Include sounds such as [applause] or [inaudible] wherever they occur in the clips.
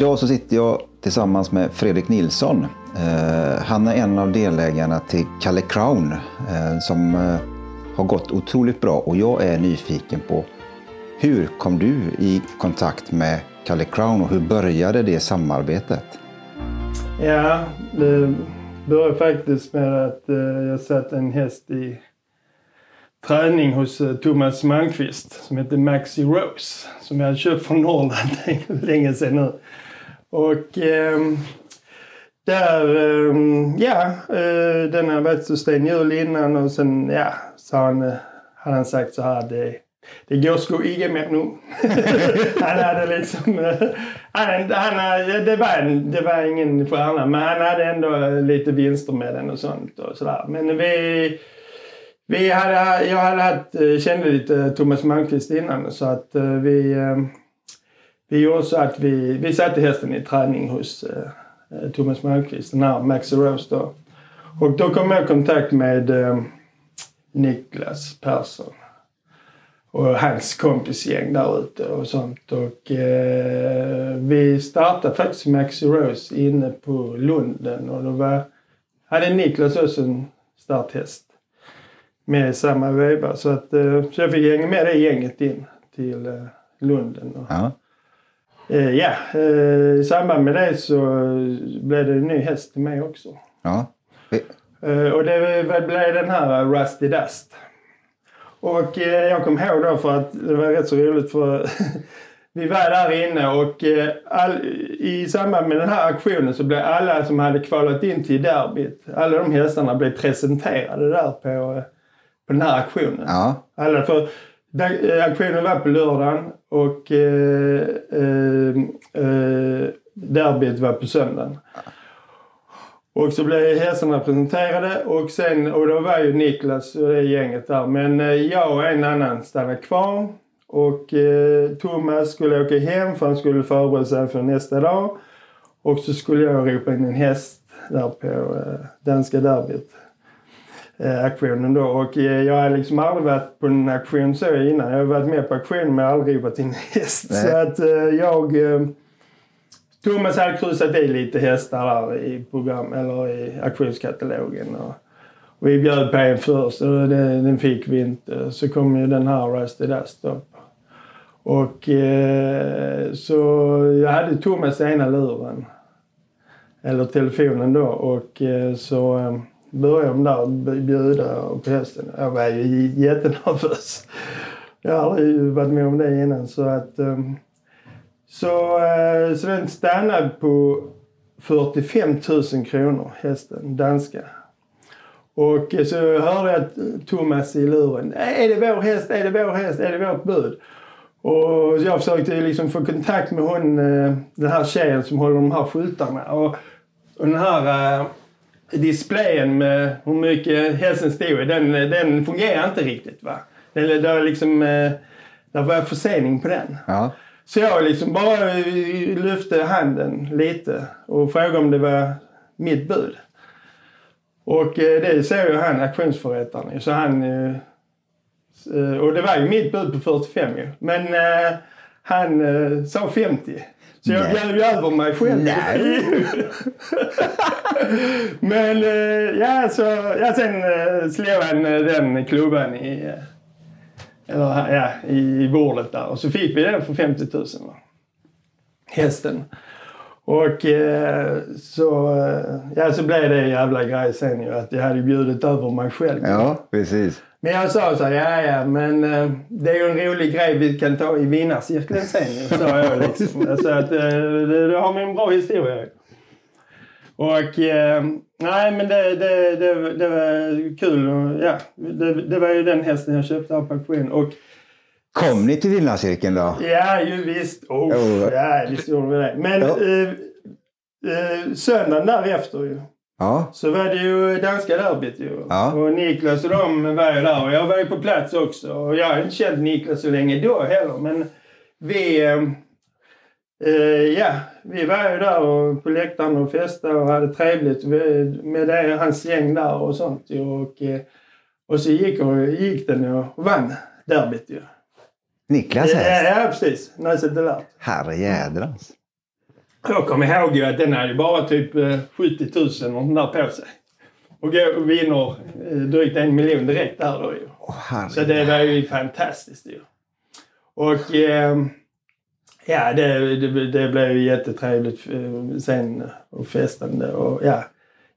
Idag så sitter jag tillsammans med Fredrik Nilsson. Eh, han är en av delägarna till Kalle Crown eh, som eh, har gått otroligt bra och jag är nyfiken på hur kom du i kontakt med Kalle Crown och hur började det samarbetet? Ja, det började faktiskt med att jag satt en häst i träning hos Thomas Malmqvist som heter Maxi Rose som jag hade köpt från Norrland [laughs] länge sedan nu. Och eh, där, eh, ja, eh, den har varit så stenhjul innan och sen, ja, så han, hade han sagt så här, det, det går sko inte mer nu. [laughs] han hade liksom, eh, han, han, det, var, det var ingen stjärna men han hade ändå lite vinster med den och sånt och sådär. Men vi, vi hade, jag hade haft, eh, kände lite Thomas Malmqvist innan så att eh, vi ehm, vi gjorde så att vi, vi satte hästen i träning hos eh, Thomas Malmqvist, den här Maxi Rose då. Och då kom jag i kontakt med eh, Niklas Persson och hans kompisgäng där ute och sånt. Och eh, vi startade faktiskt Maxi Rose inne på Lunden och då var, hade Niklas också en starthäst med samma veva. Så, att, eh, så jag fick hänga med det gänget in till eh, Lunden. Och, ja. Eh, ja, eh, i samband med det så blev det en ny häst till mig också. Ja. Eh, och det blev den här Rusty Dust. Och jag kom ihåg då för att det var rätt så roligt för [laughs] vi var där inne och all, i samband med den här aktionen så blev alla som hade kvalat in till derbyt, alla de hästarna blev presenterade där på, på den här aktionen. Ja. Alla, för Eh, aktionen var på lördagen och eh, eh, eh, derbyt var på söndagen. Och så blev hästarna presenterade och sen, och då var ju Niklas och det gänget där. Men eh, jag och en annan stannade kvar. Och eh, Thomas skulle åka hem för han skulle förbereda sig för nästa dag. Och så skulle jag ropa in en häst där på eh, danska derbyt eh, aktionen då. Och eh, jag har liksom aldrig varit på en aktion så innan. Jag har varit med på aktion men aldrig ropat in häst. Nej. Så att eh, jag... Eh, Thomas hade kryssat i lite hästar där i program, eller i auktionskatalogen. Och, och vi bjöd på en först och den, den fick vi inte. Så kom ju den här Rusty Dust upp. Och eh, så jag hade Thomas ena luren. Eller telefonen då och eh, så eh, började de där bjuda på hästen. Jag var ju jättenervös. Jag har aldrig varit med om det innan. Så, att, ehm, så, eh, så den stannade på 45 000 kronor, hästen, danska. Och eh, så hörde jag Thomas i luren. Är det vår häst? Är det vår häst? Är det vårt bud? Och jag försökte liksom få kontakt med hon, eh, den här tjejen som håller de här skyltarna. Och, och den här displayen med hur mycket hästen stod den, den fungerar inte riktigt. Va? Det, det, liksom, eh, det var försening på den. Ja. Så jag liksom bara lyfte handen lite och frågade om det var mitt bud. Och eh, det såg ju han, auktionsförrättaren. Så han... Eh, och det var ju mitt bud på 45 ju. Men han sa 50. Så jag bjöd ju över mig själv. Nej. [laughs] Men eh, ja, så, ja, sen eh, slog han eh, den klubban i, eller, ja, i bordet där. Och så fick vi den för 50 000. Hästen. Och så, ja, så blev det en jävla grej sen ju att jag hade bjudit över mig själv. Ja, precis. Men jag sa så här, ja ja men uh, det är ju en rolig grej vi kan ta i vinnarcirkeln sen. sa jag liksom. Så att uh, då har vi en bra historia. Och uh, nej men det, det, det, det var kul. Och, ja, det, det, var ju den hästen jag köpte av på auktion. Och Kom ni till vinnarcirkeln då? Ja, ju visst. Oh, oh. Ja, visst gjorde vi det. Men oh. uh, söndagen därefter ju. Ja. Så var det ju danska derbyt ju. Ja. Och Niklas och de var ju där och jag var ju på plats också. Och jag har inte känt Niklas så länge då heller men vi... Eh, eh, ja, vi var ju där och på läktaren och festade och hade trevligt med det, hans gäng där och sånt. Och, eh, och så gick, och, gick den och vann derbyt ju. Niklas häst? Ja, ja precis. Nice Delart. Herrejädrans. Jag kommer ihåg ju att den hade bara typ eh, 70 000 och sånt där på sig. Och vinner eh, drygt en miljon direkt där då ju. Åh, Så det var ju fantastiskt ju. Och eh, ja, det, det, det blev ju jättetrevligt eh, sen och festande och ja,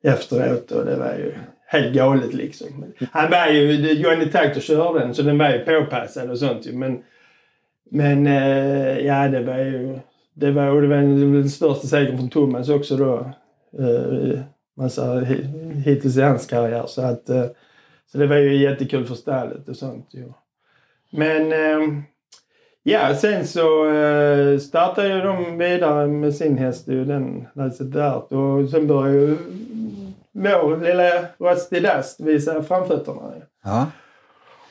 efteråt och det var ju helt galet liksom. Han var ju, Johnny Takter körde den så den var ju påpassad och sånt ju men men eh, ja, det var ju det var, det var den, största segern från Thomas också då. Eh, massa, hittills i hans karriär. Så, att, eh, så det var ju jättekul för stallet och sånt. ju. Men ehm, ja, sen så eh, startade ju de vidare med sin häst, den Lasse Dart. Och sen började ju vår lilla Rusty Dust visa framfötterna. Ja.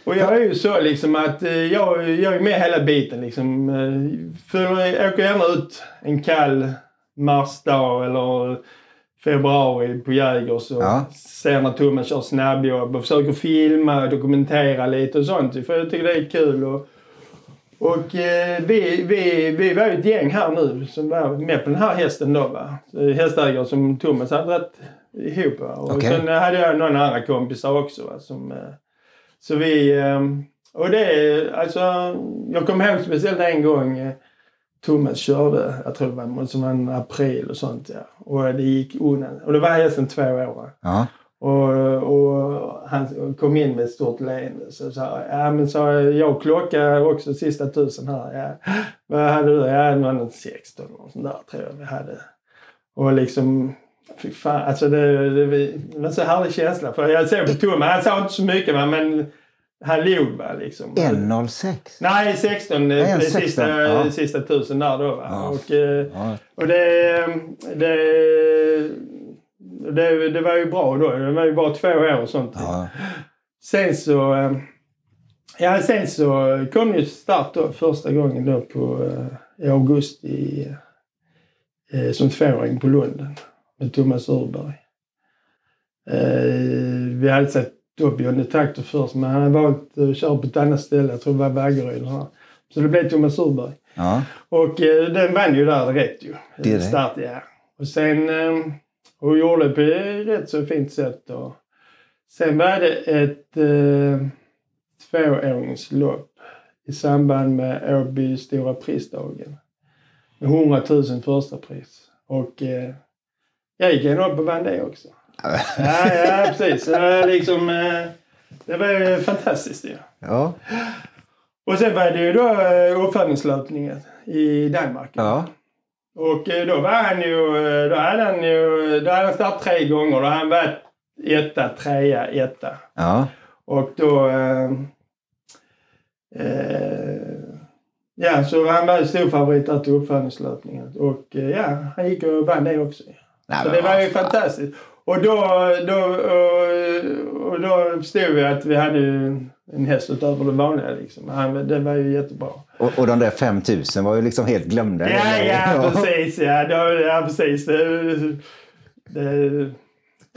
Och jag är ju så liksom att eh, jag, jag är med hela biten liksom. Eh, Följer, jag åker gärna ut en kall marsdag eller februari på Jägers och Ja. ser när Thomas kör snabbjobb och försöker filma och dokumentera lite och sånt. För jag tycker det är kul. Och, och eh, vi, vi, vi var ju ett gäng här nu som var med på den här hästen då va. Hästägare som Thomas hade dragit ihop va. Och Okej. sen hade jag några andra kompisar också va, som eh, så vi... ehm, Och det alltså... Jag kommer ihåg speciellt en gång eh, Thomas körde, jag tror det var som en april och sånt ja. Och det gick undan. Och det var hästen två år. Ja. Och, och han kom in med ett stort leende. Så sa ja men sa jag, jag klockar också sista tusen här. Ja. Vad hade du? Ja, någon 16 och sånt där tror jag vi hade. Och liksom, fy fan, alltså det, det, det var en så härlig känsla. För jag såg på Thomas, han sa inte så mycket va, men han log va liksom. 1.06. Nej, 16, Nej, Nej, en 16, sista, ja. sista tusen där då va. Ja. Och, eh, Ja. och det, det, det, det var ju bra då. Det var ju bara två år och sånt. Ja. Sen så... eh, Ja, sen så kom ju start då första gången då på eh, i augusti som tvååring på Lunden med Thomas Urberg. Eh, vi hade sett upp Johnny Takter först men han hade valt att köra på ett annat ställe. Jag tror det var Vaggeryd. så. Det blev Thomas Urberg. Ja. Och eh, den vann ju där direkt ju. Direkt? Start, ja. Och sen... Eh, och gjorde det på ett rätt så fint sätt. Och sen var det ett eh, tvååringslopp i samband med Åby Stora Prisdagen. Med 100 000 första pris. Och eh, jag gick vann det också. Ja, ja precis. Så, liksom, eh, det var ju fantastiskt ju. Ja. Och sen var det ju då eh, uppfödningslöpningen i Danmark. Ja. Och eh, då var han ju, då hade han ju, då hade han startat tre gånger. Då hade han varit etta, trea, etta. Ja. Och då... Eh, eh, ja, så han var ju stor favorit där till uppfödningslöpningen. Och ja, han gick och vann det också. Nej, Så det var ju fantastiskt. Och då, då, och, och då förstod vi att vi hade en häst utöver det vanliga. Liksom. Han, det var ju jättebra. Och, och de där 5000 var ju liksom helt glömda. Ja, [laughs] ja, precis. Ja, då, ja precis. Det, det,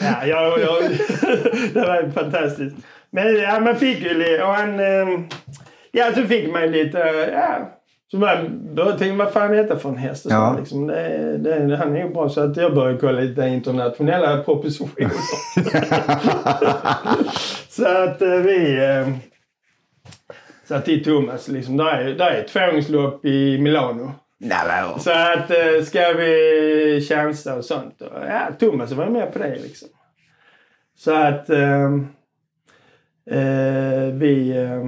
ja, jag, jag, [laughs] det var fantastiskt. Men ja, man fick ju. Och han... ehm, Ja, så fick man lite... Ja, så man började tänka, vad fan är detta för en häst? Så, Ja. liksom, det, det, han är ju bra. Så att jag började kolla lite internationella propositioner. [laughs] så att eh, vi... Eh, sa till Thomas, liksom, där är, där är ett tvååringslopp i Milano. Nej, Så att eh, ska vi chansa och sånt. Och, ja, Thomas var med på det liksom. Så att eh, vi... Eh,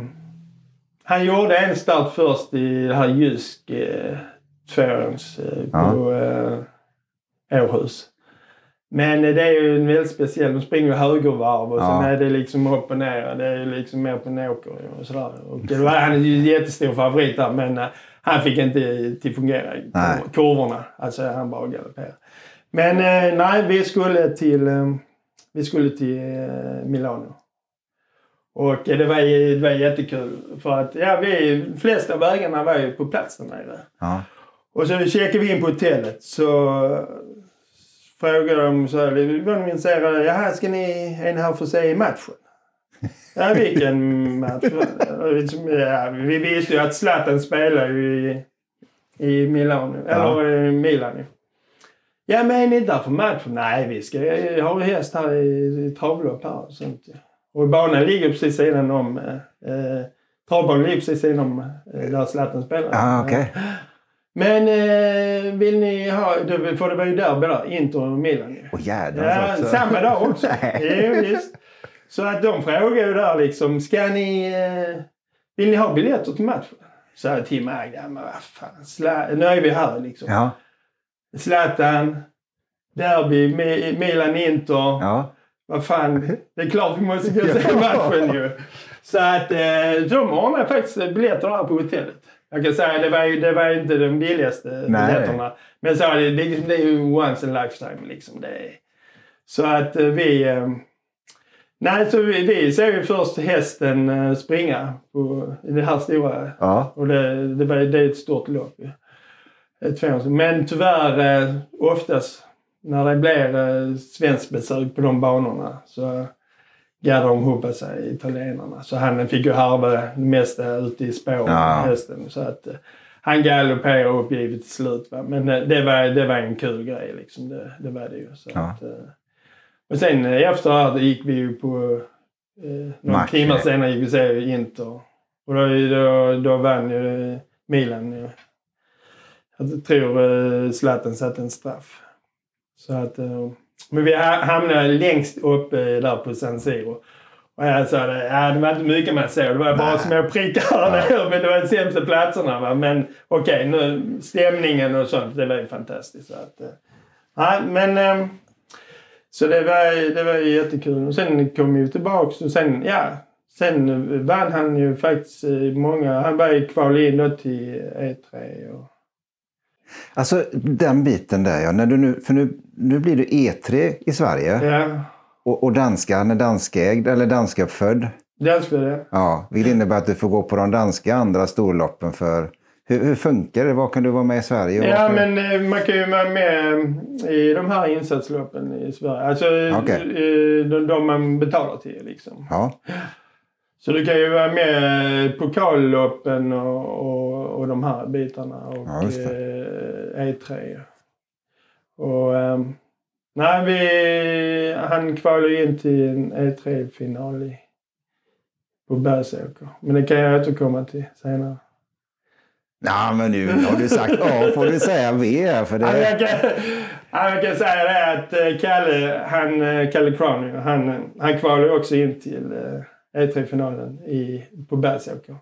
han gjorde en start först i det här Jysk eh, tvåårings eh, på eh, Århus. Men eh, det är ju en väldigt speciell. De springer högervarv och Ja. sen är det liksom upp och ner. Det är ju liksom mer på en åker och sådär. Och det var, han är ju en jättestor favorit där men eh, han fick inte till fungera i kurvorna. Alltså han bara galopperade. Men eh, nej, vi skulle till, eh, vi skulle till eh, Milano. Och det var, ju- det var jättekul för att ja, vi, de flesta vägarna var ju på plats där nere. Ja. Och så checkade vi in på hotellet så frågade de så här, var de intresserade, jaha ska ni, är ni här för att se matchen? Ja vilken match? [laughs] ja, vi visste ju att Zlatan spelar i, i Milano, eller i Milan. Ja, men är ni inte där för matchen? Nej, vi ska jag har häst här i, i travlopp här och sånt. Och banan ligger precis sidan om... Eh, eh, travbanan ligger precis sidan om eh, där Zlatan spelar. Ah, okej. Men eh, vill ni ha... För det var ju derby där, Inter och Milan. Åh jädrar Ja, också. samma dag också. [laughs] Jo, visst. Så att de frågar ju där liksom, ska ni... Eh, vill ni ha biljetter till matchen? Så jag till mig, ja men vad fan, Zla- nu är vi här liksom. Ja, Zlatan, derby, Mi- Milan-Inter. ja. Vad fan, det är klart vi måste gå och se [laughs] matchen ju. Så att eh, de ordnade faktiskt biljetter där på hotellet. Jag kan säga det var ju, det var inte de billigaste Nej. biljetterna. Men så, det, det, det är ju once in a lifetime liksom. Det är, så att eh, vi... Eh, nej, så vi, vi ser ju först hästen eh, springa på, i det här stora ja. och det, det, var, det är ett stort lopp. Ett Men tyvärr eh, oftast när det blir eh, svensk besök på de banorna så gaddar de ihop sig italienarna. Så han fick ju harva det mesta ute i spåren, Ja. hästen. Så att, eh, han galopperade uppgivet till slut. Va? Men eh, det var, det var en kul grej liksom. Det, det var det ju. Så Ja. att, och sen efter det här gick vi ju på... Eh, några timmar senare gick vi och se Inter. Och då, då, då vann ju Milan. Jag tror eh, Zlatan satte en straff. Så att, eh, men vi ha- hamnade längst uppe där på San Siro. Och jag sa det, ja, det var inte mycket man såg. Det var bara Nej. små prickar där. Men det var de sämsta platserna. Va? Men okej, nu stämningen och sånt, det var ju fantastiskt. Så att, eh, ja, men, eh, så det var, det var ju jättekul. Och sen kom vi tillbaks och sen, ja. Sen vann han ju faktiskt eh, många. Han var ju kval in till E3. Och, Alltså den biten där ja. När du nu, för nu, nu blir du E3 i Sverige ja, och, och danska, han är danskägd eller danskuppfödd. det. Ja, vilket innebär att du får gå på de danska andra storloppen för hur, hur funkar det? Var kan du vara med i Sverige? Ja, var kan- men eh, man kan ju vara med eh, i de här insatsloppen i Sverige. Alltså eh, de, de man betalar till liksom. Ja, Så du kan ju vara med i pokalloppen och, och, och de här bitarna. Och Ja, just eh, E3. Och ehm, nej, vi, han kvalade in till en E3-final i, på Bergsåker. Men det kan jag återkomma till senare. ja men nu har du sagt A får du säga V för Ja, det... jag, kan, ja, jag kan säga det att eh, Kalle, han, eh, Kalle Crown, han, eh, han kvalade också in till eh, E3-finalen i, på Bergsåker.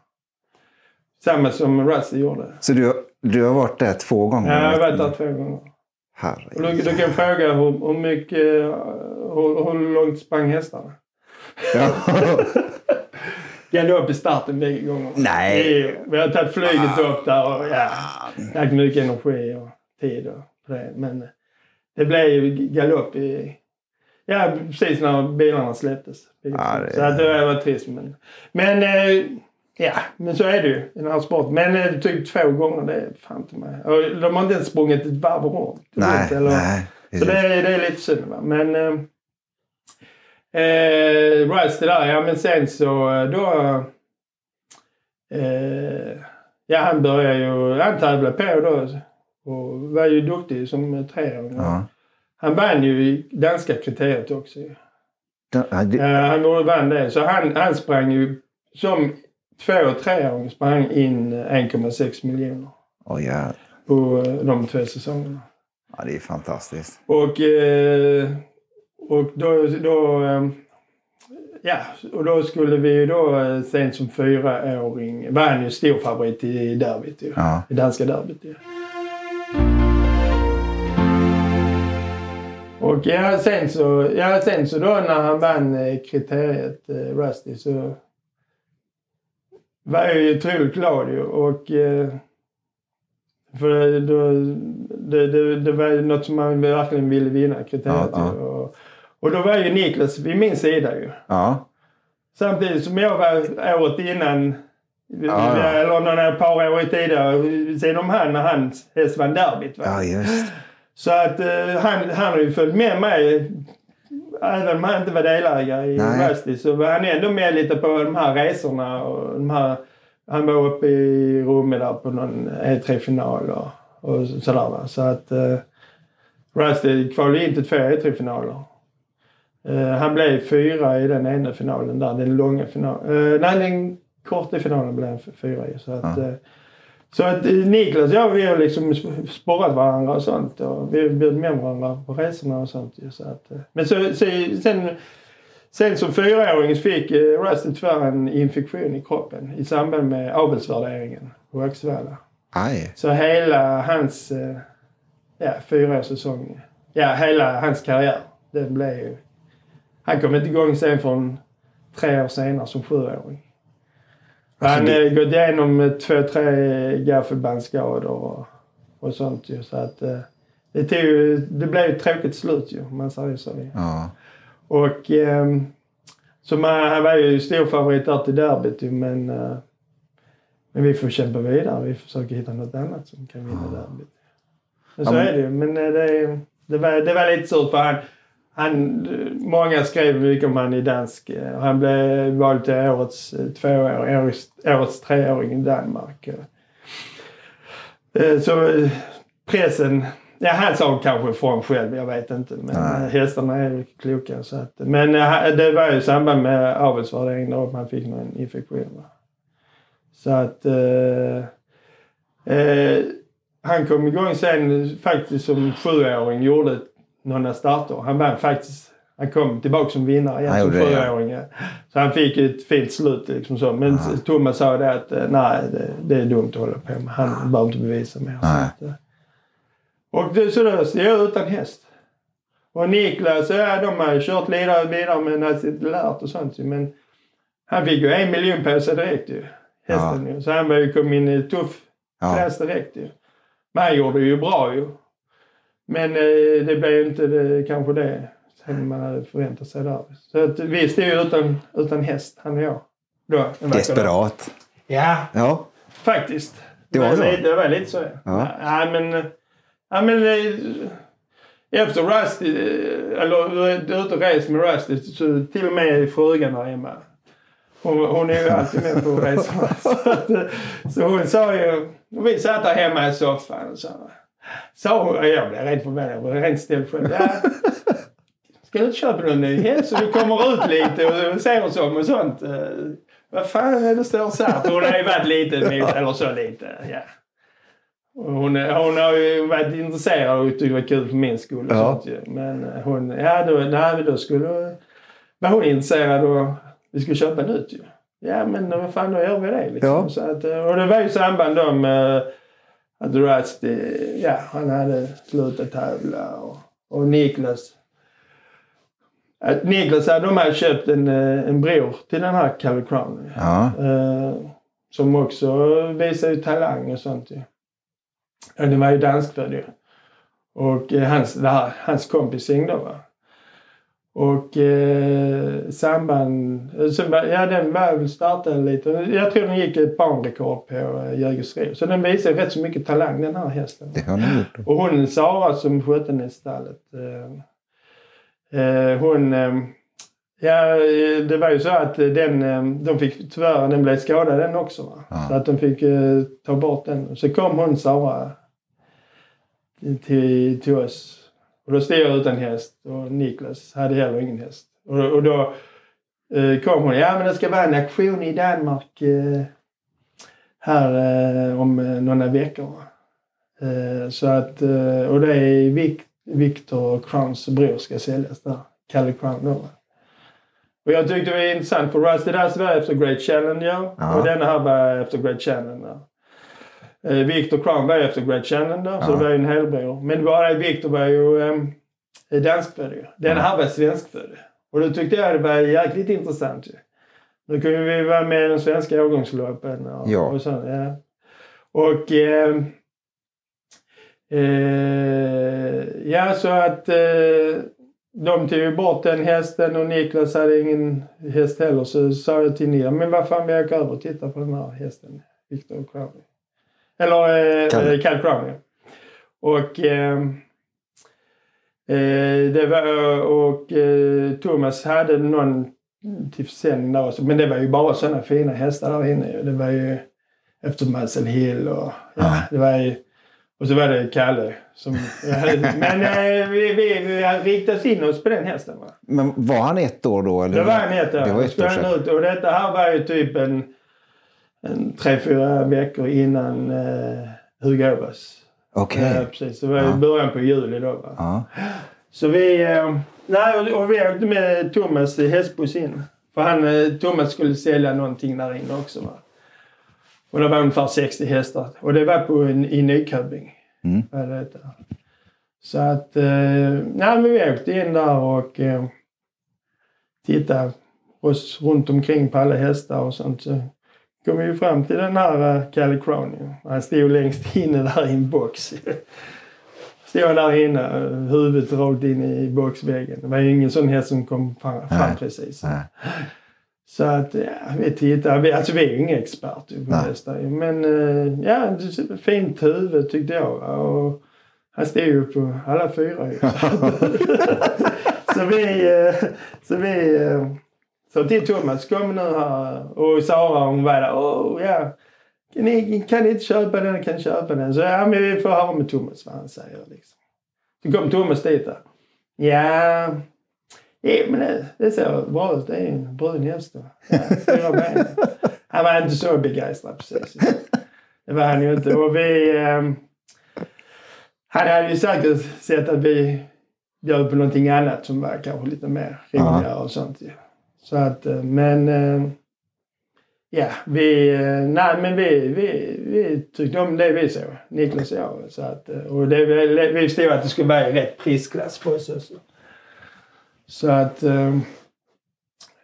Samma som Rusty gjorde. Så du, du har varit där två gånger? Ja, jag har varit där två gånger. Och du, kan fråga hur, hur mycket, hur, hur långt sprang hästarna? Ja. [laughs] Galopp i starten bägge gånger. Nej. Vi, har tagit flyget upp där och ja, lagt mycket energi och tid och på det. Men eh, det blev ju galopp i... Ja, precis när bilarna släpptes. Ja, två. det- Så att det var trist. Men, men eh, ja, men så är det ju i den här sporten. Men eh, typ två gånger, det är fan inte mig. De har inte ens sprungit ett varv runt. Nej, runt, eller, nej. så det, är- det är lite synd. Va? Men eh, eh, Rusty där, ja men sen så eh, då... Eh, ja han började ju, han tävlade på då och var ju duktig som treåring. Ja. Han vann ju i danska kriteriet också. Ja, det- Eh, han vann det. Så han, han sprang ju som två och treåring sprang in eh, 1,6 miljoner Oj, ja. på eh, de två säsongerna. ja, det är fantastiskt. Och, eh, och då, då, eh, ja, och då skulle vi ju då eh, sent som fyraåring, var han ju stor favorit i derbyt ju. Ja. I danska derbyt ju. Och ja, sen så, ja, sen så då när han vann eh, kriteriet eh, Rusty så var jag ju otroligt glad ju och eh, för då, det, det, det var ju något som man verkligen ville vinna, kriteriet. Ja, ju. Och, och då var ju Niklas vid min sida ju. Ja, Samtidigt som jag var året innan, Ja, ja. eller några par år tidigare, sen om han när hans häst vann derbyt. Va? ja just. Så att eh, han, han har ju följt med mig. Även om han inte var delägare i Nej. Så var han ändå med lite på de här resorna. Och de här, han var uppe i rummet där på någon E3-final och, och sådär. Va? Så att, eh, Rusty kvalade in till två E3-finaler. Uh, han blev fyra i den ena finalen där, den långa finalen. Uh, nej, den korta finalen blev han fyra i. Så att, uh, så att Niklas och jag, vi har liksom sporrat varandra och sånt. Och vi bjöd med varandra på resorna och sånt. Så att, men så, så, sen, sen som fyraåring fick Rusty tyvärr en infektion i kroppen i samband med avelsvärderingen på Axevalla. Så hela hans ja, fyraårssäsong, ja hela hans karriär, det blev ju... Han kom inte igång sen från tre år senare som sjuåring. Alltså, han det... gått igenom två, tre gaffelbandsskador och, och sånt ju. Så att eh, det, tog, det blev ett tråkigt slut ju, om man säger så. Ja. Och eh, så man, han var ju stor favorit där till derbyt ju, men, eh, men vi får kämpa vidare. Vi försöker hitta något annat som kan vinna ja. derbyt. Men så ja, men... är det ju. Men eh, det, det, var, det var lite surt för han, han, många skrev mycket om han i dansk. Eh, han blev vald till årets eh, tvååring, årets, årets treåring i Danmark. Så pressen, ja han sa kanske från själv, jag vet inte. Men Nej. hästarna är kloka. Så att, men det var ju i samband med avelsvärderingen då man fick någon infektion. Så att eh, eh, han kom igång sen faktiskt som sjuåring, gjorde några starter. Han vann faktiskt. Han kom tillbaka som vinnare igen som sjuåring. Ja. Så han fick ett fint slut liksom så. Men Aha. Thomas sa det att eh, nej, det, det, är dumt att hålla på med. Han behöver inte bevisa mer. Så att, eh. och det, så stod jag utan häst. Och Niklas, ja de har kört vidare, vidare men alltså lärt och sånt Men han fick ju en miljon på sig direkt ju. Hästen ja. ju. Så han började komma in i tuff klass direkt ju. Men han gjorde ju bra ju. Men eh, det blev inte det, kanske det som man hade förväntat sig där. Så att vi stod utan, utan häst, han och jag. Då, Desperat. Ja, ja, faktiskt. Det var så? Det var lite så ja. ja men, ja, men eh, efter Rusty, eh, eller ute och rest med Rusty, så till och med frugan där hemma. Hon, hon är ju alltid med på [laughs] resorna. så, så hon sa ju, vi satt där hemma i soffan och så sa hon, jag blev rent förvånad, jag blev rent ställd själv. [laughs] Ska du inte köpa någon ny häst så du kommer ut lite och ser oss om och sånt? Uh, vad fan är det står så här? Hon har ju varit lite, [laughs] eller så lite, ja. Hon, hon har ju varit intresserad och tyckt det var kul för min skull. Och ja. sånt, men hon, ja då, nej, då skulle var hon intresserad och vi skulle köpa nytt ju. Ja men vad fan då gör vi det liksom. Ja. Så att, och det var ju samband då med att Rusty, ja han hade slutat tävla och, och Niklas. Att Niklas hade de hade köpt en, eh, en bror till den här Calle Crown. Ja. Eh, som också visade ju talang och sånt ju. Och det var ju danskfödd ju. Och eh, hans, här, hans kompis då va. Och eh, samband, så, ja den var väl startade lite. Jag tror den gick ett banrekord på eh, Jägersro. Så den visar rätt så mycket talang den här hästen. Det har den gjort. Och hon Sara som skötte den i stallet. Eh, eh, hon, eh, ja det var ju så att den, eh, de fick tyvärr, den blev skadad den också. Va? Så att de fick eh, ta bort den. Så kom hon Sara till, till oss och då stod jag utan häst och Niklas hade heller ingen häst. Och, och då eh, kom hon. Ja men det ska vara en aktion i Danmark eh, här eh, om eh, några veckor. Eh, så att, eh, och det är Vic, Victor Crowns bror ska säljas där. Kalle Crown då. Och jag tyckte det var intressant för Rusty Dust var efter Great Challenger ja. och denna här var efter Great Challenger. Eh, Victor Crown var efter Great Shannon där, så det var ju en helbror. Men bara Victor var ju eh, danskfödd ju. Den här var svenskfödd. Och då tyckte jag det var jäkligt intressant ju. Då kunde vi vara med i den svenska årgångsloppen och, ja. och så. Ja. Och eh, eh, ja, så att eh, de tog ju bort den hästen och Niklas hade ingen häst heller. Så sa jag till Nia, men vad fan vi åker över och tittar på den här hästen. Victor Crowley. Eller eh, Cal, Cal Crown, ja. Och, eh, eh, det var, och eh, Thomas hade någon till försäljning där också. Men det var ju bara sådana fina hästar där inne. Det var ju efter Muscle Hill och ja, det var ju Och så var det Kalle. Som, men eh, vi, vi, vi riktade in oss på den hästen. Va? Men var han ett år då? Eller? Det var han ett år. Det var ett år sedan. Och detta här var ju typ en, en tre, fyra veckor innan eh, Hugo Åbergs. Okej. Ja, precis. Det var i början på juli då. Va? Ja. Så vi... Eh, nej, och, och vi åkte med Thomas i hästbuss in. För han, eh, Thomas skulle sälja någonting där inne också. Va? Och det var ungefär 60 hästar. Och det var på, i Nyköping. Mm. Vad. Så att... Eh, nej, men vi åkte in där och eh, tittade oss runt omkring på alla hästar och sånt. Så kom ju fram till den här uh, Calle Crown. ju. Han stod längst inne där i en box. Stod där inne, eh, huvudet rakt in i boxväggen. Det var ju ingen sån häst som kom fram, fram precis. Nej. Så att ja, vi tittar. Vi, alltså vi är ju inga experter på hästar. Men eh, ja, fint huvud tyckte jag. Och han stod ju på alla fyra. [laughs] Så, [laughs] så vi, eh, så vi så sa till Thomas, kom nu här. Och Sara hon var där. Oh, ja. Kan ni, kan ni inte köpa den? Kan ni köpa den? Så ja, men vi får höra med Thomas vad han säger. Liksom. Så kom Thomas dit där. Ja, Ja, men det, det ser bra ut. Det är en brun häst. Ja, fyra ben. Han var inte så begeistrad precis. Det var han ju inte. Och vi... ehm, han hade ju säkert sett att vi bjöd på någonting annat som var kanske lite mer roligare och sånt. ju. Så att, eh, men... Eh, ja, vi... Eh, nej, men vi, vi, vi tyckte om det vi såg. Niklas och jag. Så att, och det, vi förstod att det skulle vara i rätt prisklass på oss också. Så att...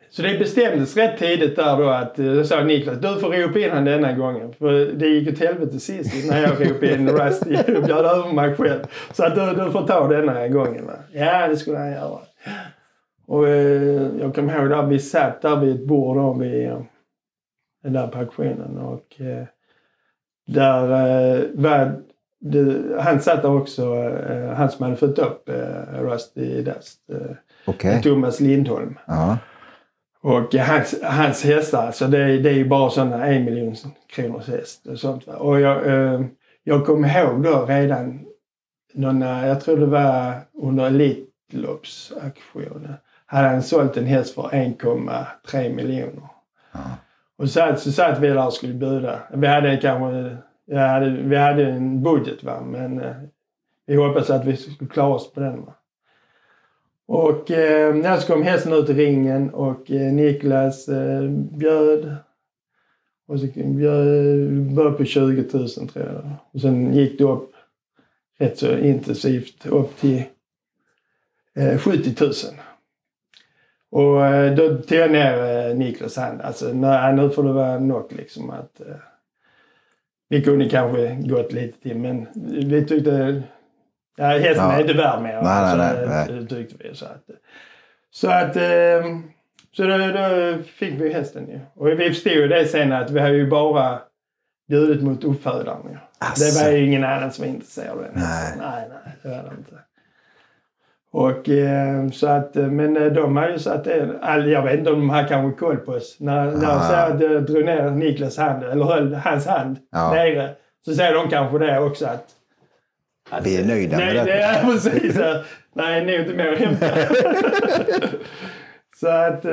Så det bestämdes rätt tidigt där då att jag sa Niklas, du får ropa in han denna gången. För det gick åt helvete sist när jag ropade in Rusty och bjöd över mig själv. Så att du, du får ta denna gången. Va? Ja, det skulle han göra. Och eh, jag kommer ihåg där vi satt där vid ett bord då vid eh, den där på auktionen och eh, där eh, var det, han satt där också, eh, han som hade fått upp eh, Rusty Dust. Okej. Thomas Lindholm. Ja. Och hans, hans hästar, alltså det, är- det är ju bara sådana en miljon kronors häst och sånt. Va? Och jag, jag kommer ihåg då redan, någon, jag tror det var under Elitloppsaktionen, hade han sålt en häst för 1,3 miljoner. Ja. Och så, så satt vi där och skulle bjuda. Vi hade kanske, hade, vi hade en budget va, men eh, vi hoppades att vi skulle klara oss på den. Va? Och eh, när så kom hästen ut i ringen och eh, Niklas eh, bjöd. Och så bjöd, var på 20 000 tror jag. Och sen gick det upp rätt så intensivt upp till eh, 70 000. Och eh, då tog jag ner eh, Niklas hand. Alltså nej, nu får det vara nog liksom att eh, vi kunde kanske gått lite till men vi tyckte Ja, hästen Ja. är inte värd mer. Nej, nej, alltså, nej, det- det tyckte vi. Så att, så att eh, så då, då fick vi hästen ju. Och vi förstod ju det sen att vi har ju bara bjudit mot uppfödaren ju. Asså. Det var ju ingen annan som var intresserad av den Nej. Nej, nej, det var det inte. Och eh, så att, eh, men eh, de har ju satt all, jag vet inte om de har kanske koll på oss. När, när jag Ah. säger att jag drog ner Niklas hand, eller höll hans hand Ja. nere, så säger de kanske det också att att- Vi är nöjda med nej, det. det. är [laughs] precis. nej, nog inte mer att hämta. så att,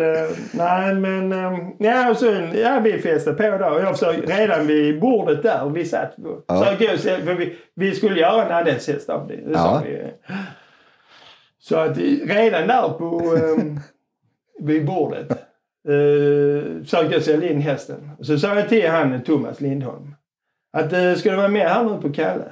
nej men, ja, och så, ja vi festade på då. Jag försökte, redan vid bordet där, vi satt, Ja. försökte jag för vi, vi skulle göra en andelshäst av det. Ja. vi. Så att redan där på, eh, [laughs] vid bordet eh, försökte jag sälja in hästen. Så sa jag till han Thomas Lindholm att eh, ska du vara med här nu på Kalle?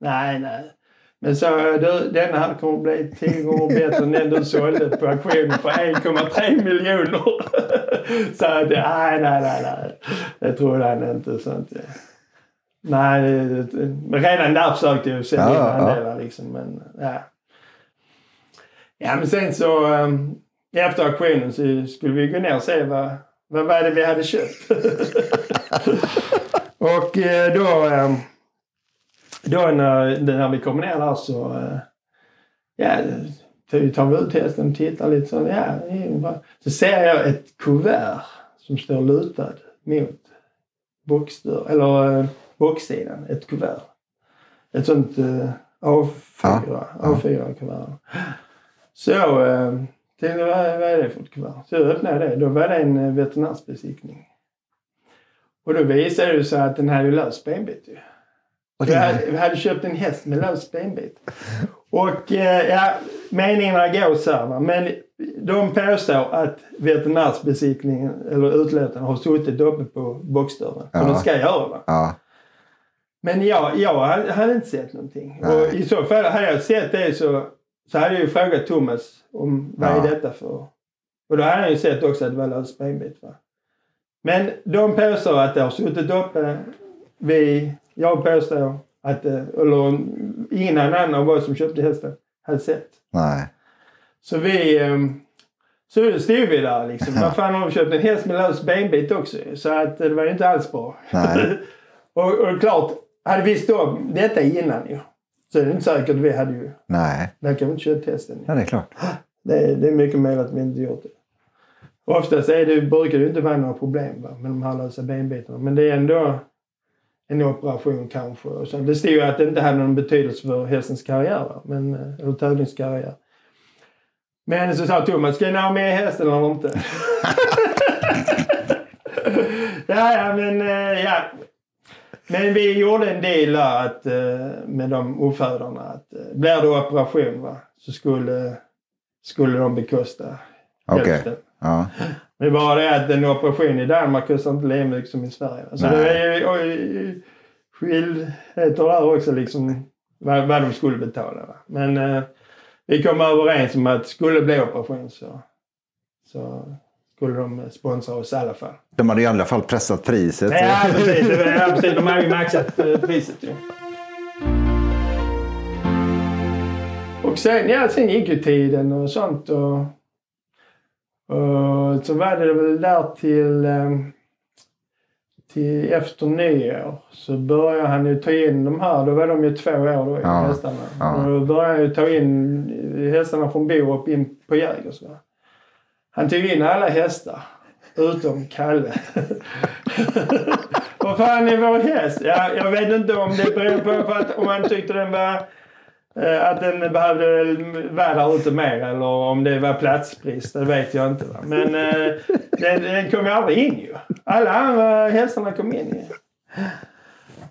Nej, nej. Men så du, denna här kommer bli tio gånger bättre än den du sålde på auktionen för 1,3 miljoner. [laughs] Så att, nej, nej, nej, nej. Det trodde han inte. Sånt. Nej, det- redan där försökte jag sälja in Ja, ja. andelar liksom. Men, ja. Ja, men sen så um, efter auktionen så skulle vi gå ner och se vad, vad var det vi hade köpt. [laughs] och eh, då, eh, då när, när vi kom ner där så eh, ja, tar vi ut hästen och tittar lite så. Ja, så ser jag ett kuvert som står lutad mot boxdörr, eller eh, boxsidan. Ett kuvert. Ett sånt uh, A4, Ja, A4-kuvert. Så uh, tänkte jag, vad, är det för ett kuvert? Så jag öppnade det. Då var det en uh, veterinärsbesiktning. Och då visade det sig att den hade löst benbit ju. Och det, hade, vi hade köpt en häst med lös benbit. Och eh, ja, meningarna går så här, va. Men de påstår att veterinärsbesiktningen, eller utlåtandet, har suttit uppe på boxdörren. Ja. Som de ska göra. Va? ja, Men jag, jag hade inte sett någonting. Nej. Och i så fall, hade jag sett det så, så hade jag ju frågat Thomas om vad Ja. är detta för... Och då hade han ju sett också att det var lös benbit. Va? Men de påstår att det har suttit uppe. Vi, jag påstår att eller ingen annan av oss som köpte hästen hade sett. nej. Så vi... ehm, Så stod vi där liksom. Ja. Vad fan har vi köpt en häst med lös benbit också Så att det var ju inte alls bra. [laughs] Och, och klart, hade vi om detta innan ju. Så är det inte säkert vi hade ju... Nej, Där kan vi inte köpt hästen. ja, det är klart. Det är, det är mycket möjligt att vi inte gjort det. Oftast är det, brukar det inte vara några problem va, med de här lösa benbitarna. Men det är ändå en operation kanske. Och så. Det stod ju att det inte hade någon betydelse för hästens karriär. Va? Men, eh, eller tävlingskarriär. Men så sa Thomas, ska ni ha med hästen eller inte? [laughs] ja, ja, men eh, ja. Men vi gjorde en deal där att, eh, med de uppfödarna att eh, blir det operation va, så skulle, skulle de bekosta Okej. hälften. Ja. Det är bara det att en operation i Danmark kostar inte lika mycket som i Sverige. Så Nej. det är ju oj, skillheter där också liksom vad, vad de skulle betala. Va? Men eh, vi kom överens om att skulle det bli operation så, så skulle de sponsra oss i alla fall. De hade i alla fall pressat priset. Ja, precis. Ja, precis. De har ju maxat eh, priset ju. Och sen, ja, sen gick ju tiden och sånt. Och, och så var det väl där till, eh, till efter nyår så började han ju ta in de här. Då var de ju två år då, Ja, hästarna. ja. Och då började han ju ta in hästarna från Borup in på Jägers. Va? Han tog in alla hästar. Utom Kalle. [laughs] Vad fan är vår häst? Ja, jag vet inte om det beror på att om han tyckte den var eh, att den behövde vara där ute mer eller om det var platsbrist. Det vet jag inte. Va? Men eh, den, den kom ju aldrig in ju. Alla andra hästarna kom in ju.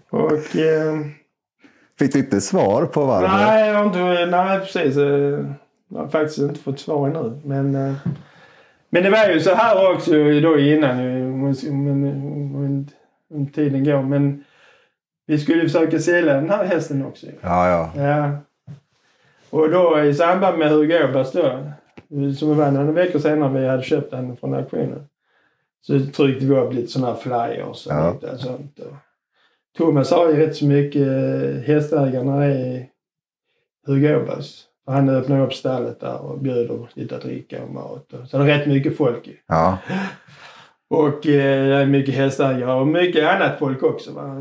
Och... Eh, Fick du inte svar på varför? nej, jag har inte... Nej, precis. Jag har faktiskt inte fått svar ännu. Men... Eh, men det var ju så här också då innan om, tiden går. Men vi skulle försöka sälja den här hästen också. Ja, ja. Ja. Och då i samband med Hugo Åbergs då, som var några veckor senare vi hade köpt den från auktionen. Så tryckte vi upp lite sådana här flyers och Ja. lite sånt. Och Thomas har ju rätt så mycket eh, hästägare när det är Hugo Åbergs. För Han öppnar upp stallet där och bjuder lite att dricka och mat. Och, så det är rätt mycket folk ju. ja. Och eh, det är mycket hästägare och mycket annat folk också va?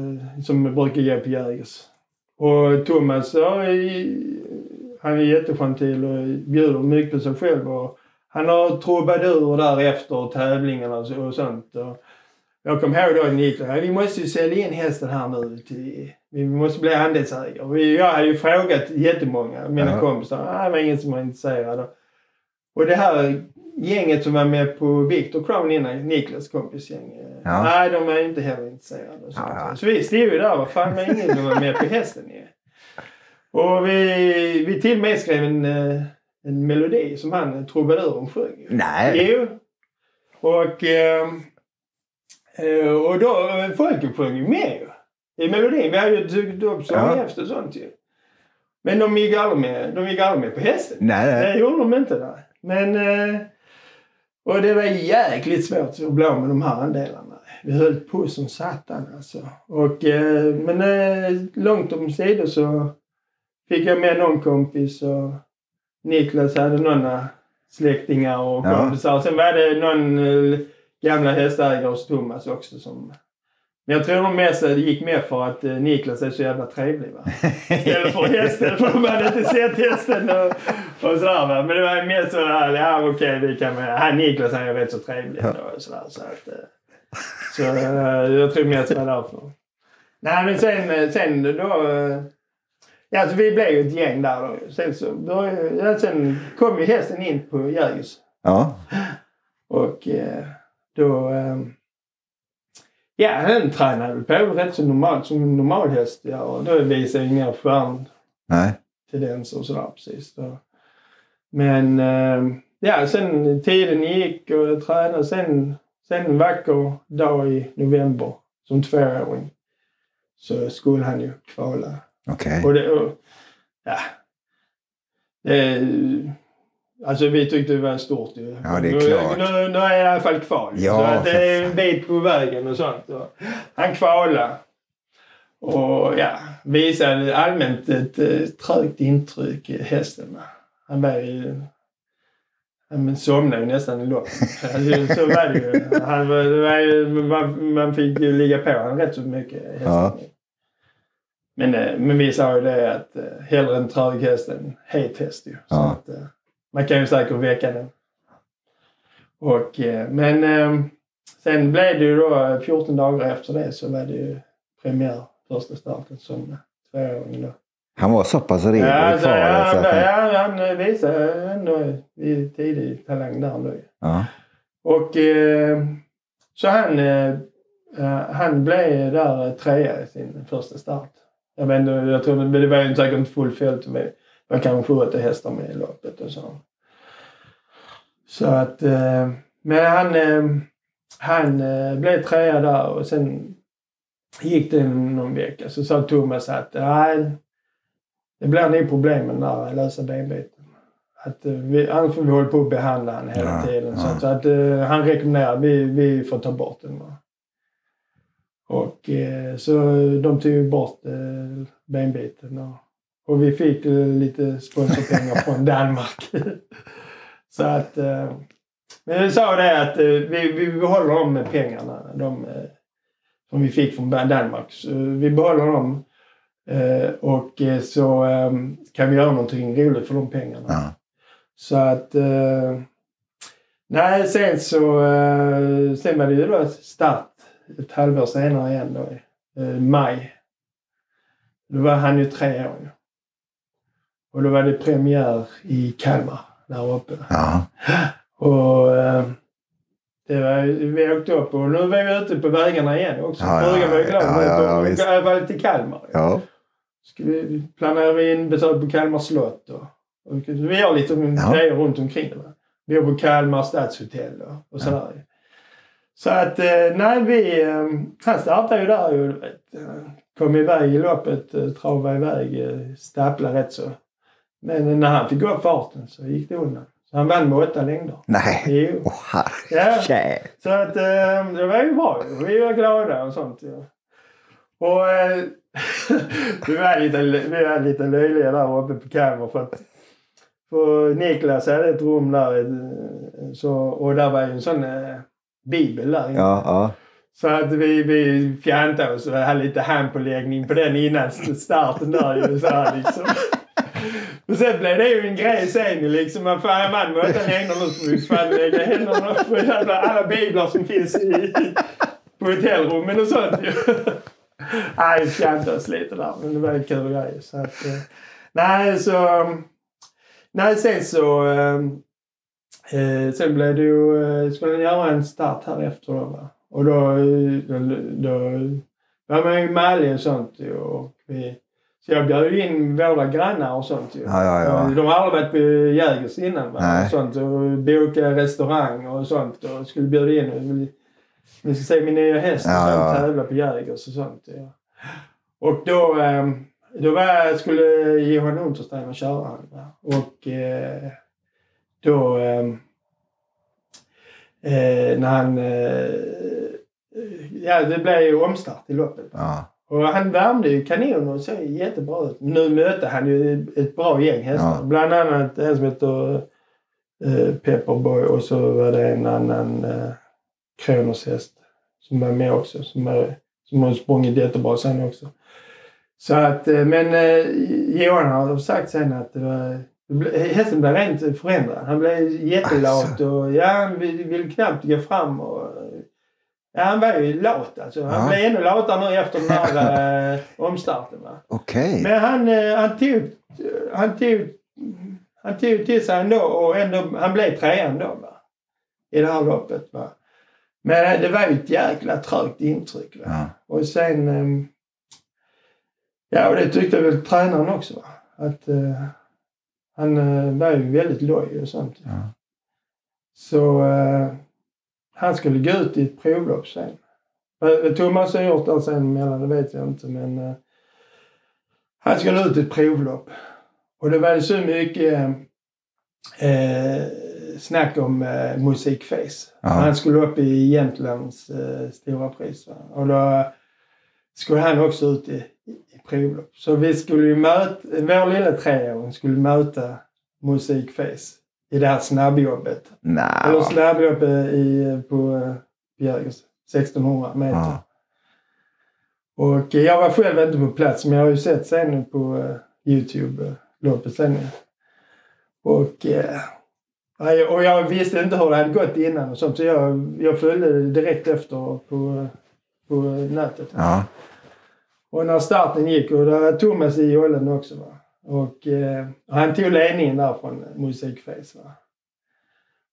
som brukar gå på Jägers. Och Thomas ju- han är jättegentil och bjuder mycket på sig själv. Och han har trubadur där efter tävlingarna och, så, och sånt. Och jag kom ihåg då Niklas, "Ja, vi måste ju sälja in hästen här nu. Till, vi måste bli andelsägare. Jag hade ju frågat jättemånga, mina Ja. kompisar. Ah, det var ingen som var intresserad. Och det här gänget som var med på Victor Crown innan, Niklas kompisgäng. eh, Ja. Nej, de är inte heller intresserade. Och sånt. Ja. Så vi stod ju där. Vad fan, var ingen som var med på hästen ju. Och vi, vi till och med skrev en, eh, en melodi som han, trubaduren, sjöng. Nej. Jo. Och, eh, eh, och då, eh, folket sjöng ju med. I melodin. Vi hade ju tagit upp sånghäfte och sånt ju. Men de gick aldrig med, de gick aldrig med på hästen. Nej, nej. Det gjorde de inte där. Men... Eh, och det var jäkligt svårt att bli med de här andelarna. Vi höll på som satan alltså. Och, eh, men eh, långt om sidor så fick jag med någon kompis och Niklas hade några släktingar och Ja. kompisar. Sen var det någon eh, gamla hästägare hos Thomas också som men jag tror de mest gick med för att eh, Niklas är så jävla trevlig. Va? Istället för hästen. För de hade inte sett hästen och, och sådär. Va? Men det var mest så här, ja okej vi kan med. Han Niklas han är rätt så trevlig. Då, och sådär, så att, eh, så eh, jag tror mest det var därför. Nej men sen, sen då. Ja, så vi blev ju ett gäng där då. Sen, så började, ja, sen kom ju hästen in på Jägers. Ja. Och då... Ja, den tränade väl på rätt så normalt som en normal häst gör. Och då visade jag inga stjärntendenser och sådär precis. Då. Men eh, ja, sen tiden gick och jag tränade. Sen, sen en vacker dag i november som tvååring så skulle han ju kvala. Okej. Och det, och, ja. Det, alltså vi tyckte det var stort ju. Ja, det är nu, klart. Nu, nu är jag i alla fall kval. Ja, så att det är en bit på vägen och sånt. Och han kvalade. Och ja, visade allmänt ett eh, trögt intryck i hästen. Han var ju... Han somnade ju nästan i loppet. [laughs] Alltså, så var det ju. Han var, det var ju man, man fick ju ligga på honom rätt så mycket. Hästen. Ja. Men, eh, men vi sa ju det att eh, hellre en trög häst än het häst ju. Så Ja. att, eh, man kan ju säkert väcka den. Och, eh, men eh, sen blev det ju då 14 dagar efter det så var det ju premiär första starten som tvååring då. Han var så pass redo i alltså, kvalet. så han, att han- ja, han visade ändå i tidig talang där då. ju. Ja. Och eh, så han, eh, eh, han blev där trea i sin första start. Jag vet inte, jag tror det, var säkert inte fullt var kanske åtta hästar med i loppet och så. Så att, eh, men han, eh, han eh, blev trea där och sen gick det någon vecka så sa Thomas att nej, det blir nog problem med den där lösa benbiten. Att vi, annars får vi hålla på att behandla han hela Ja, tiden. Så, ja. att, så att han rekommenderar att vi, vi får ta bort den. Va? Och så de tog bort benbiten. Och, och vi fick eh, lite sponsorpengar från Danmark. [laughs] så att... Eh, men vi sa det att eh, vi, vi behåller de med pengarna. De, som vi fick från Danmark. Så vi behåller dem. Och så eh, kan vi göra någonting roligt för de pengarna. Ja. Så att... Nej, sen så... Sen var det ju då start ett halvår senare igen då. i maj. Då var han ju tre år. Och då var det premiär i Kalmar där uppe. Ja. Och eh, det var, vi åkte upp och nu var vi ute på vägarna igen också. Ja, ja, Frugan var ju glad. ja, ja, ja, alla fall till Kalmar. Ja. Ska vi, planerar vi in besök på Kalmar slott. Och, och vi har lite Ja. grejer runt omkring. Va? Vi är på Kalmar stadshotell och, och sådär. Så att, eh, nej vi... Eh, han startade ju där eh, Kom iväg i loppet, eh, travade iväg, eh, stapplade rätt så. Men när han fick upp farten så gick det undan. Så han vann med åtta längder. Nej. Jo. Åh Ja. Så att eh, det var ju bra. Vi var glada och sånt. Ja. Och eh, [laughs] vi, var lite, vi var lite löjliga där uppe på Kalmar för att för Niklas hade ett rum där eh, så, och där var ju en sån eh, bibel där inne. Ja, ja. Så att vi, vi fjantade oss och hade lite handpåläggning på den innan starten där ju. Så här, liksom. Men sen blev det ju en grej sen ju liksom. Man får man med åtta längder Man så fan lägga händerna på jävla alla biblar som finns i, på hotellrummen och sånt ju. Nej, vi fjantades oss lite där. Men det var en kul grej. Så att, eh. nej, så... Nej, sen så... Ehm, eh, sen blev det ju... Eh, skulle jag göra en start här efter då va. Och då, eh, då, då var man ju i Malmö och sånt ju. Och vi, så jag bjöd ju in våra grannar och sånt ju. Ja, ja, ja. De har aldrig varit på Jägers innan. Va? Nej. Och sånt, och boka restaurang och sånt. Och skulle bjuda in. Vi ska se min nya häst och Ja, sånt, ja. tävla på Jägers och sånt. Ja. Och då, ehm, då var, skulle Johan Untersteiner köra han. Och eh, då... ehm, eh, när han... Eh, ja, det blev ju omstart i loppet. Ja. Och han värmde ju kanon och såg jättebra ut. Nu mötte han ju ett bra gäng hästar. Ja. Bland annat en som heter eh, Pepperboy och så var det en annan eh, Kronos häst som var med också. Som, är, som har sprungit jättebra sen också. Så att, eh, men eh, Johan har sagt sen att det var, hästen blev rent förändrad. Han blev jättelat Asså. och ja, han vill, vill knappt gå fram. Och, Ja, han var ju lat alltså. Han Ja. blev ännu latare nu efter den här [laughs] eh, omstarten. Va? Okej. Men han, eh, han, tog, han, tog, han tog till sig ändå och ändå, han blev trea ändå. Va? I det här loppet. Va? Men eh, det var ju ett jäkla trögt intryck. Va? Ja. Och sen... ehm, Ja, och det tyckte väl tränaren också. Va? Att eh, han eh, var ju väldigt loj och sånt. Ja. Så eh, han skulle gå ut i ett provlopp sen. Vad Thomas har gjort där sen mellan, det vet jag inte. Men eh, han skulle ut i ett provlopp. Och det var så mycket eh, snack om eh, musikface. Han skulle upp i Jämtlands eh, stora pris. Va? Och då skulle han också ut i, i provlopp. Så vi skulle ju möta, vår lilla treåring skulle möta musikface i det här snabbjobbet. Eller Nja. snabbjobbet i, på eh, Björkens 1600 meter. Ja. Och eh, jag var själv inte på plats men jag har ju sett sen på uh, Youtube uh, loppet sen. Och, eh, och jag visste inte hur det hade gått innan och sånt så jag, jag följde det direkt efter på, på nätet. Ja. Och när starten gick och där var Thomas i jollen också. Va? Och, eh, och han tog ledningen där från Musikface. Va?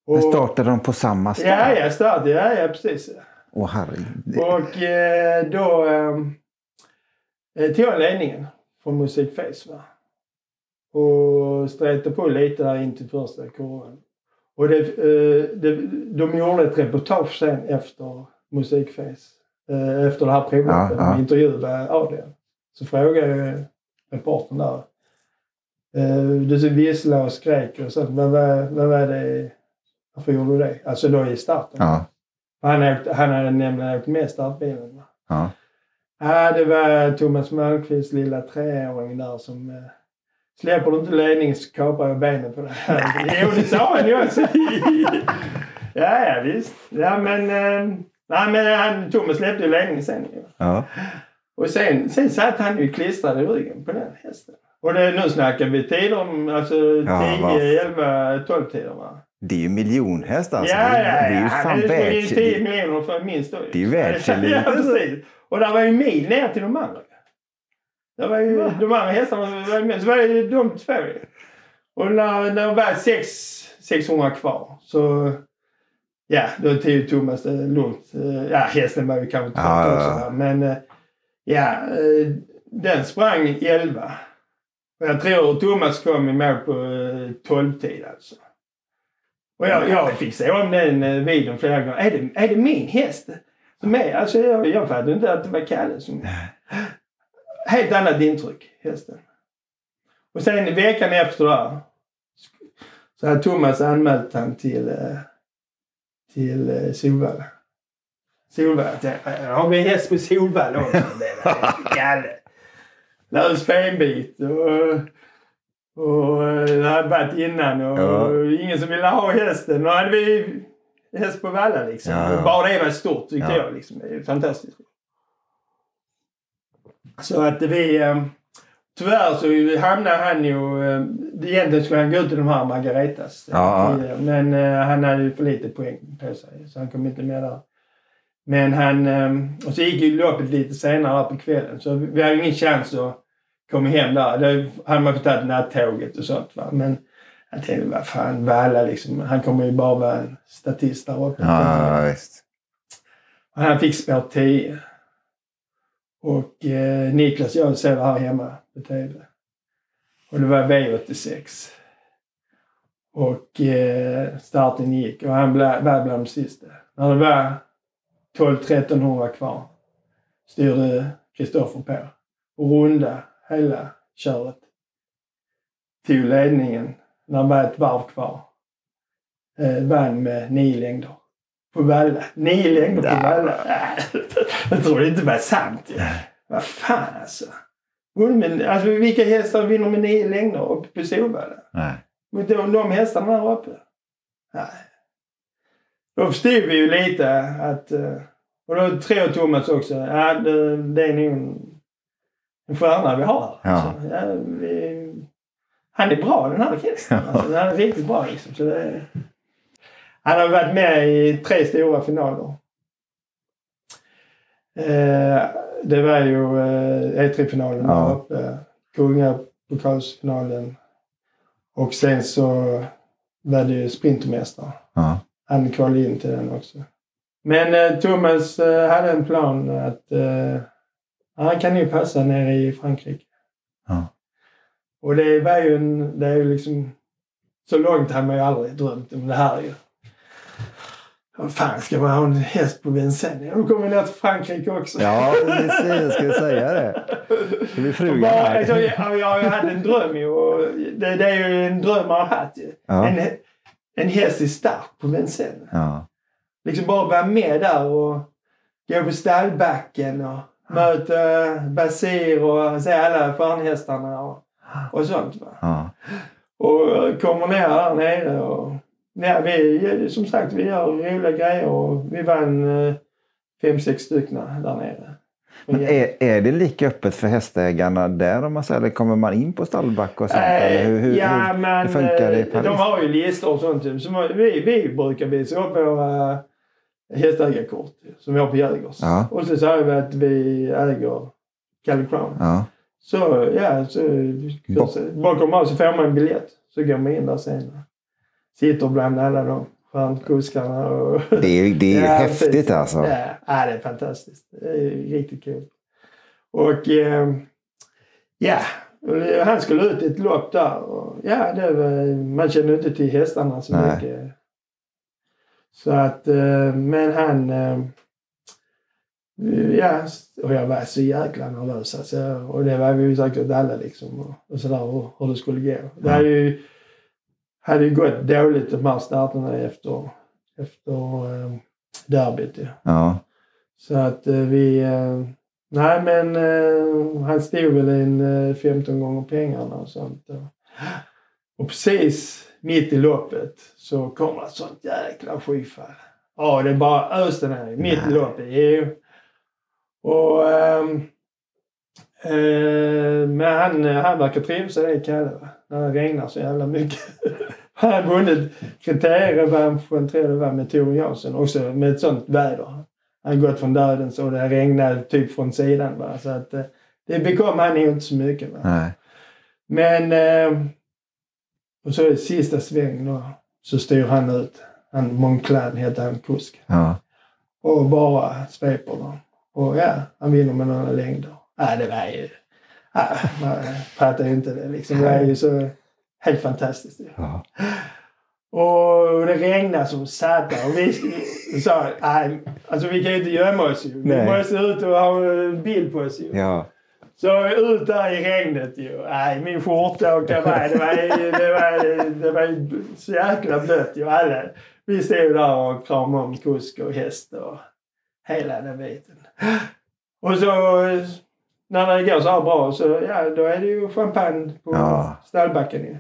Men startade de på samma start? Ja, ja, start. Ja, ja, precis. Åh herregud. Och eh, då eh, tog jag ledningen från Musikface. Va? Och sträckte på lite där in till första kurvan. Och det, eh, det, de gjorde ett reportage sen efter Musikface. Eh, efter det här provloppet. Ja, ja. De intervjuade Adrian. Så frågade jag reportern där. Eh, du visslade och skrek och sånt. Men vad, vad var det? Varför gjorde du det? Alltså då i starten. Ja. Han, åkte, han hade nämligen åkt med startbilen. Ja. Ja, det var Thomas Malmqvists lilla treåring där som... Eh, släpper du inte ledningen så kapar jag benen på dig. [laughs] Jo, det sa han ju också. [laughs] ja, ja, visst. Ja, men... Eh, nej, men han, Thomas släppte ju ledningen sen. Ja. Och sen, sen satt han ju klistrad i ryggen på den hästen. Och det, nu snackar vi tider om alltså 10, Ja, vad- 11, 12 tider va? Det är ju miljonhäst alltså. ja, ja, Det är ju ja. fan Han hade ju 10 världselit. miljoner för minst då. Det är ju världselit. [laughs] Ja, precis. Och där var ju mil ner till de andra. Det var ju de andra hästarna var med. Så var det ju de två ju. Och när, när det var sex, 600 kvar så... Ja, då tog Thomas det lugnt. Ja, hästen var ju kanske trött Ja, ja, också. ja. Men eh, ja, eh, den sprang 11. Jag tror Thomas kom i mål på 12-tid alltså. Och jag, jag fick se om den eh, videon flera gånger. Är det, är det min häst som är? Alltså jag, jag fattade inte att det var Kalle som... Helt annat intryck, hästen. Och sen veckan efter där så hade Thomas anmält han till, eh, till eh, Solvalla. Solvalla. Jag tänkte, "Ja, Har vi en häst på Solvalla också? Det är Kalle. Lös benbit och, och eh, det hade varit innan och Ja. ingen som ville ha hästen. Och hade vi häst på Valla liksom. Ja. Bara det var stort tyckte Ja. jag. Liksom. Det är fantastiskt. Så att vi... Eh, tyvärr så hamnade han ju... Eh, egentligen skulle han gå ut i de här Margaretas. Ja, Men han hade ju för lite poäng på sig så han kom inte med där. Men han... Eh, och så gick ju loppet lite senare på kvällen så vi hade ingen chans att komma hem där. Då hade man fått ta nattåget och sånt va. Men jag tänkte vad fan Valla liksom. Han kommer ju bara vara en statist där uppe. Ja, visst. Och Han fick spår 10. Och eh, Niklas och jag såg det här hemma på TV. Och det var V86. Och eh, starten gick och han var bland de sista. När det var 12-1300 kvar styrde Kristoffer på och runda hela köret. Tog ledningen när det var ett varv kvar. Eh, vann med nio längder. På Valla. Nio längder på. Valla. [laughs] Jag inte det var sant. Vad fan alltså. Men, alltså vilka hästar vinner med nio längder uppe på Solvalla? Nej. Mot de, de hästarna där uppe? Nej. Då förstod vi ju lite att... eh, Och då tror Thomas också, ja det, det är nog en, en stjärna vi har. Ja. Så, ja, vi, han är bra den här hästen. Alltså, han är riktigt bra liksom. Så det, han har varit med i tre stora finaler. Eh, det var ju eh, E3-finalen Ja. uppe. Kungapokalsfinalen. Och sen så var det ju Sprintermästaren. Ja. Han kvalade in till den också. Men eh, Thomas eh, hade en plan att eh, han kan ju passa nere i Frankrike. Ja. Och det var ju en, det är ju liksom, så långt hade man ju aldrig drömt om det här ju. Vad fan, ska man ha en häst på Vincennes? De kommer ner till Frankrike också. Ja, precis. Jag skulle säga det. Det blir frugan här. alltså, jag, jag hade en dröm ju. Och det, det är ju en dröm man har haft ju. Ja. En, en häst i start på Vincennes. Ja. Liksom bara vara med där och gå på stallbacken och möta Basir och se alla stjärnhästarna och, och sånt. Va? Ja. Och kommer ner där nere och ja, vi, som sagt, vi gör roliga grejer och vi vann eh, fem, sex stycken där nere. Men är, är det lika öppet för hästägarna där om man säger eller kommer man in på stallback och sånt? eller hur, hur, ja, hur, men funkar det i eh, Paris? de har ju listor och sånt. Så vi, vi brukar visa upp våra hästägarkort som vi har på Jägers. Ja. Och så säger vi att vi äger Calle Crown. Ja. Så ja, så Bo- bakom oss så får man en biljett. Så går man in där sen. Sitter bland alla de stjärnkuskarna. Och... Det är, det är Ja, häftigt precis. alltså. Ja, ja, det är fantastiskt. Det är riktigt kul. Och eh, ja, han skulle ut i ett lopp där. Och, ja, det var, man kände inte till hästarna så Nej. mycket. Så att, eh, men han... Eh, ja, och jag var så jäkla nervös alltså. Och det var vi ju säkert alla liksom. Och, och sådär hur, hur det skulle gå. Det hade ju, hade ju gått dåligt de här starterna efter, efter eh, derbyt ju. Ja. Så att eh, vi... Eh, nej men eh, han stod väl en eh, 15 gånger pengarna och sånt. Och, precis mitt i loppet så kommer ett sånt jäkla skyfall. Ja, det bara öste ner mitt i loppet. Jo. Och... ehm, eh, men han, han verkar trivas i det Kalle. När det regnar så jävla mycket. [laughs] han vunnit kriterierevanschen tror jag det var med Tor Jansson också med ett sånt väder. Han gått från döden så det regnade typ från sidan. Va? Så att, eh, det bekom han inte så mycket. Va? Nej. Men... Eh, och så i sista sväng då så styr han ut. Han, Monclan heter han, kusk. Ja. Och bara sveper dem. Och ja, han vinner med några längder. Ja, det var ju... Ja, man fattar ju inte det liksom. Det var ju så helt fantastiskt. Ja. Och det regnade som satan. Och vi sa, nej, alltså vi kan ju inte gömma oss ju. Vi Nej. måste ut och ha en bild på oss ju. Ja. Så ut där i regnet ju. Nej, min skjorta och kavaj. Det var, det var, det var så jäkla blött ju. Alla. Vi stod där och kramade om kusk och häst och hela den biten. Och så när det går så här bra så ja, då är det ju champagne på Ja. stallbacken.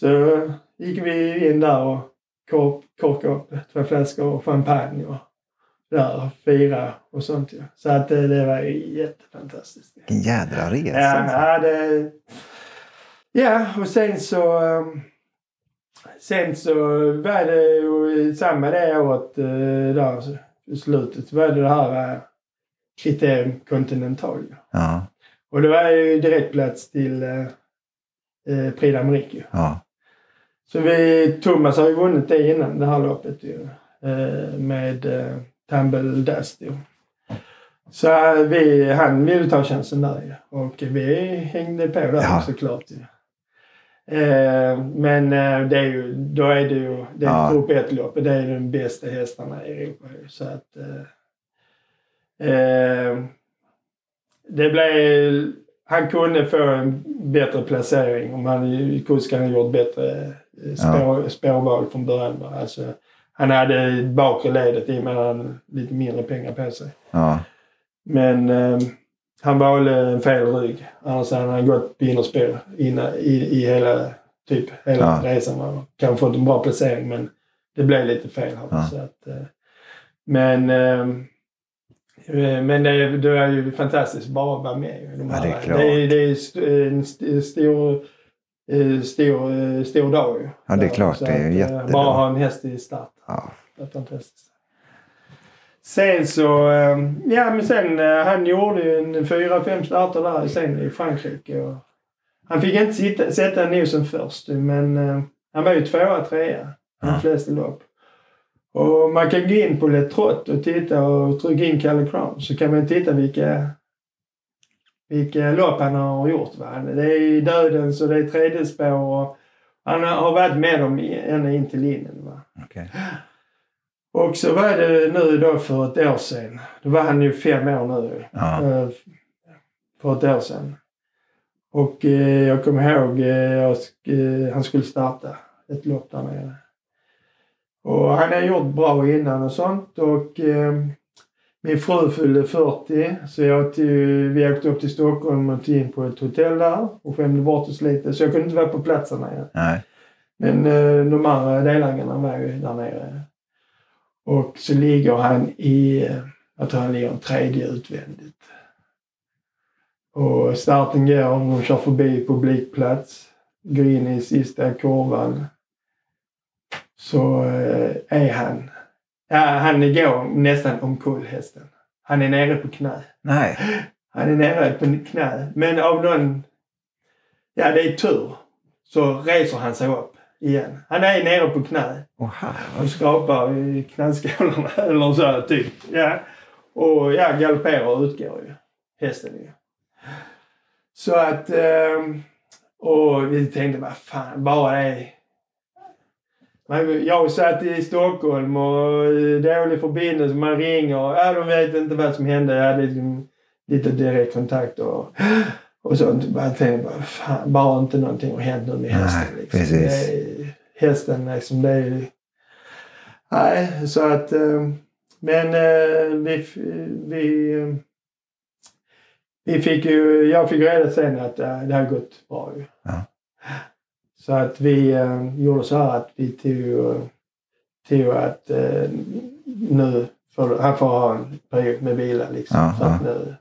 Så gick vi in där och kork, korkade upp två flaskor champagne och där och fira och sånt ju. Så att det, det var jättefantastiskt. Vilken jädra resa. Ja, alltså. ja, det, ja, och sen så... um, Sen så var det ju samma det året eh, där i slutet så var det det här eh, Criterium Continental. Ja. Och det var ju direktplats till eh, eh, Prix d'Amérique. Ja. Så vi, Thomas har ju vunnit det innan det här loppet ju. Eh, med eh, Tumble Dust ju. Så eh, vi, han ville ta chansen där ju. Och vi hängde på där Ja. såklart ju. Eh, men eh, det är ju, då är det ju, det är Ja. grupp 1-lopp. Det är de bästa hästarna i Europa ju. Så att... Eh, det blev... Han kunde få en bättre placering om han, kusken hade gjort bättre eh, spår, spårval från början. Alltså, han hade bakre ledet i och med att han lite mindre pengar på sig. Ja. Men eh, han valde en fel rygg. Annars hade han gått på innerspår innan- i, i hela, typ, hela Ja. resan. Kanske fått en bra placering men det blev lite fel här. Ja. Så att, eh, men eh, men det, är- det är ju fantastiskt bara att vara med. de Ja, det är klart. Det är, det är st- en stor, eh, stor, eh, stor dag ju. Ja, det är klart. så Det är ju eh, jättebra. Bara ha en häst i start. Ja. Det är fantastiskt. Sen så, eh, ja men sen eh, han gjorde ju en fyra, fem starter där sen i Frankrike. Och han fick inte sitta, sätta nosen först men eh, han var ju tvåa, trea i de flesta lopp. Och man kan gå in på Le Trot och titta och trycka in Kalle Crown så kan man titta vilka, vilka lopp han har gjort. Va? Det är Dödens och det är tredje spår och han har varit med dem ända in till linjen. Va? Okej. Och så var det nu då för ett år sedan. Då var han ju fem år nu. Ja. eh, För ett år sedan. Och eh, jag kommer ihåg eh, eh, han skulle starta ett lopp där nere. Och han har gjort bra innan och sånt. Och eh, min fru fyllde 40 så jag till, vi åkte upp till Stockholm och tog in på ett hotell där och skämde bort oss lite. Så jag kunde inte vara på platsen igen. Nej. Men eh, de andra delägarna var ju där nere. Och så ligger han i, eh, jag tror han ligger en tredje utvändigt. Och starten går, de kör förbi publikplats, går in i sista kurvan. Så eh, är han, ja han går nästan omkull hästen. Han är nere på knä. Nej. [laughs] Han är nere på knä. Men av någon... Ja, det är tur. Så reser han sig upp igen. Han är nere på knä herre. och skrapar i knäskålarna [laughs] eller så typ. Ja. Och ja, galopperar och utgår ju. Hästen ju. Så att... ehm, och vi tänkte, vad fan, bara det. Men jag satt i Stockholm och dålig förbindelse. Man ringer och ja, de vet inte vad som hände. Jag hade liksom lite direktkontakt och, och sånt. Jag tänkte bara, fan, bara inte någonting har hänt nu med hästen. Nej, liksom. precis. Är, hästen liksom, det är Nej, så att... eh, Men eh, vi, vi, eh, vi fick ju... Jag fick reda sen att det har gått bra ju. Ja. Så att vi eh, gjorde så här att vi tog, tog att eh, nu får han får ha en period med vila liksom. Ja, för att nu,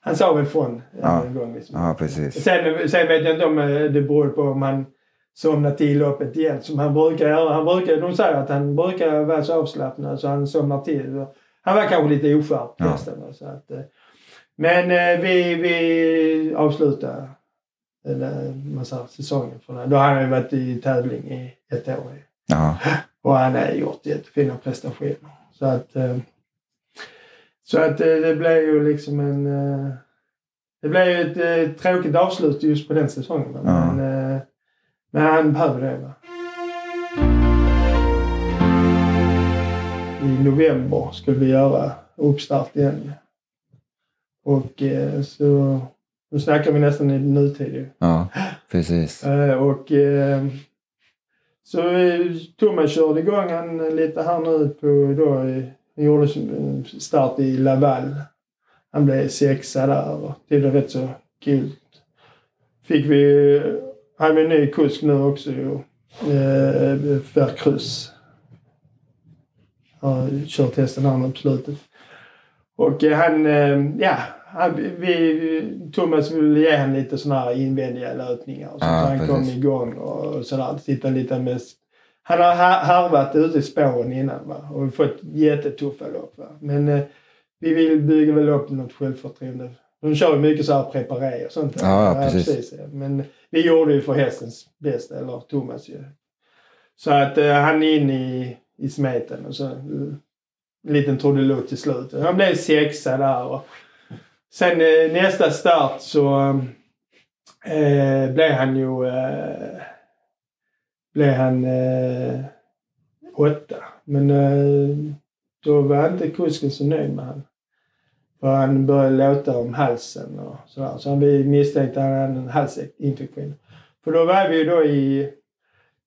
han sa väl från Ja. en gång. Liksom. Ja, precis. Sen, sen vet jag inte om eh, det beror på om han somnar till loppet igen som han brukar göra. Han brukar, de säger att han brukar vara så avslappnad så han somnar till. Han var kanske lite oskärpt Ja. hästen. va, Så att, eh, men eh, vi, vi avslutade man säger, säsongen. För. Då har han ju varit i tävling i ett år. Ja. Och han har gjort jättefina prestationer. Så att, eh, så att eh, det blev ju liksom en... eh, Det blev ju ett tråkigt avslut just på den säsongen. Ja. Men, men han behöver det. Va? I november skulle vi göra uppstart igen. Och så... Nu snackar vi nästan i nutid ju. Ja, precis. Eh, och eh, så eh, Thomas körde igång han lite här nu på då, han gjorde start i Laval. Han blev sexa där och det är rätt så kul. Fick vi, han är en ny kusk nu också ju. Eh, Vercruz. Har kört hästen här nu på slutet. Och han, ja, vi, Thomas ville ge han lite sådana här invändiga löpningar. Så, Ja, så han kom precis. igång och sådär. Titta lite med... Han har har- harvat ute i spåren innan va? och fått jättetuffa lopp. Va? Men eh, vi vill bygga väl upp något självförtroende. De kör ju mycket så här preparé och sånt. Ja, ja, precis. ja. Men vi gjorde ju för hästens bästa, eller Thomas ju. Så att eh, han är in i, i smeten och så eh, en liten trudelutt till slut. Han blev sexa där och sen eh, nästa start så eh, blev han ju eh, blev han eh, åtta. Men eh, då var inte kusken så nöjd med honom. För han började låta om halsen och sådär. Så han vi misstänkte att han hade en halsinfektion. För då var vi ju då i,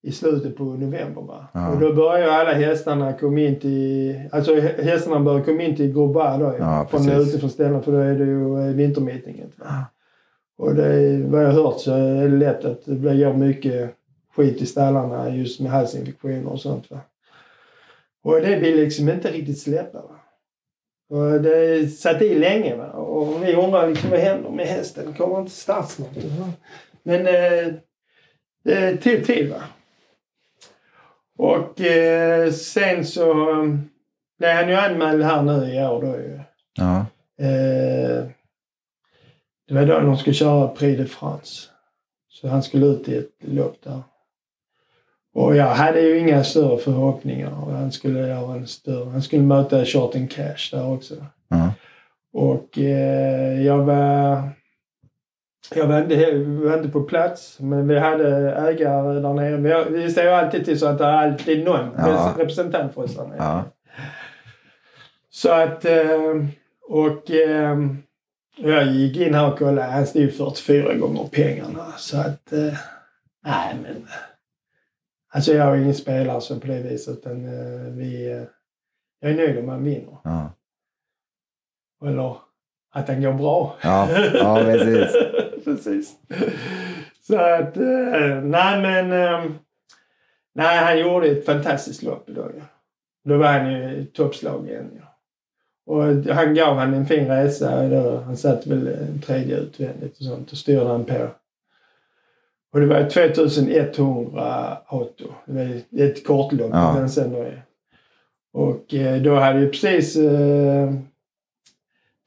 i slutet på november va. Ja. Och då började alla hästarna komma in till, alltså hä- hästarna började komma in till Grobar då. Ja, från utifrån ställen för då är det ju eh, vintermeetinget. Va? Och det, vad jag har hört så är det lätt att det blir mycket skit i stallarna just med halsinfektioner och sånt. Va? Och det vill liksom inte riktigt släppa. Va? Och det satt i länge. Va? Och vi undrar liksom vad händer med hästen? Kommer inte start snart? Va? Men eh, det tog tid. Va? Och eh, sen så Nej, han ju anmäld här nu i år då ju. Ja. Eh, det var då de skulle köra Prix de France. Så han skulle ut i ett lopp där. Och jag hade ju inga större förhoppningar. Han skulle göra en större. Han skulle möta Shorten Cash där också. Ja. Och eh, jag var... Jag var inte på plats, men vi hade ägare där nere. Vi, vi ser ju alltid till så att det är alltid någon Ja. representant för oss där nere. Ja. Så att... Eh, och... Eh, jag gick in här och kollade. Han stod 44 gånger pengarna. Så att... Eh, nej, men... Alltså jag är ingen spelare så på det viset. Utan eh, vi... Jag är nöjd om man vinner. Ja. Eller att den går bra. Ja. ja, precis. [laughs] precis. Så att... Eh, nej, men... Eh, nej, han gjorde ett fantastiskt lopp idag. Ja. Då var han ju i toppslag igen. Ja. Och han gav han en fin resa. Då, han satt väl en tredje utvändigt och sånt och styrde han på. Och det var 2100 auto. Det var ett kortlopp. Ja. Men sen då, och eh, då hade ju precis eh,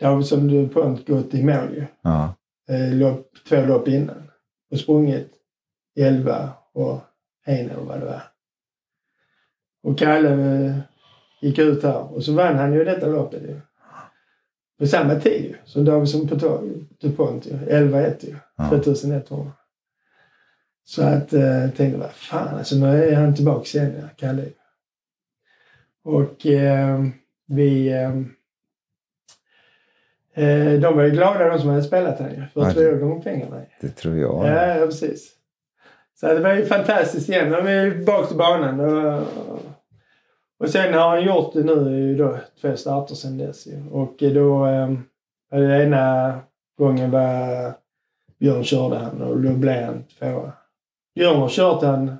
Davidsson DuPont gått i mål ju. Ja. Eh, lopp, två lopp innan. Och sprungit 11 och en eller vad det var. Och Kalle eh, gick ut här och så vann han ju detta loppet ju. På samma tid ju. Som Davidsson på DuPont ju. 11-1 ju. Ja. 2100. Så att eh, jag tänkte, vad fan alltså nu är han tillbaka igen, Kalle. Och eh, vi... Eh, de var ju glada de som hade spelat han ju. Ja, 44 det- gånger pengarna. Det tror jag. Ja, ja, precis. Så det var ju fantastiskt igen. Nu är tillbaka till banan. Och, och sen har han gjort det nu då, två starter sen dess. Och då... Eh, det ena gången var Björn körde han och då blev han tvåa. Björn har kört han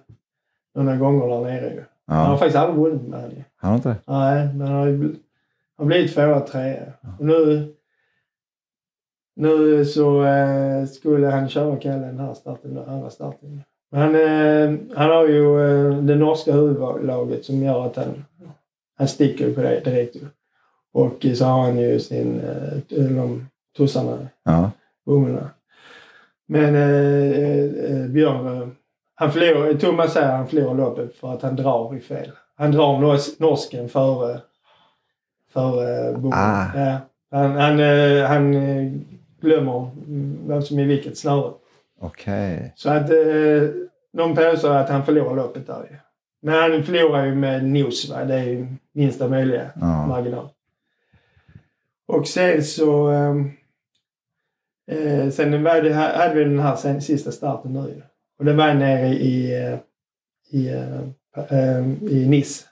några gånger där nere ju. Han har Ja. faktiskt aldrig vunnit med han ju. Han har inte det? Nej, men han har han har blivit tvåa, trea. Och nu, nu så eh, skulle han köra Kalle den här starten, den andra starten. Men han, eh, han har ju eh, det norska huvudlaget som gör att han, han sticker på det direkt. Och så har han ju sin, eh, de tussarna, Ja. bommarna. Men eh, eh, Björn, eh, han förlorar, Thomas säger han förlorar loppet för att han drar i fel. Han drar nors, norsken före, före bommen. Ah. Ja. Han, han, eh, han glömmer mm, vem som är vilket snöre. Okej. Så att eh, de påstår att han förlorar loppet där ju. Men han förlorar ju med nos va. Det är ju minsta möjliga Ja. marginal. Och sen så... ehm, Eh, sen var det, här- hade vi den här sen, sista starten nu. Och det var nere i, eh, i, eh, eh, i Nice.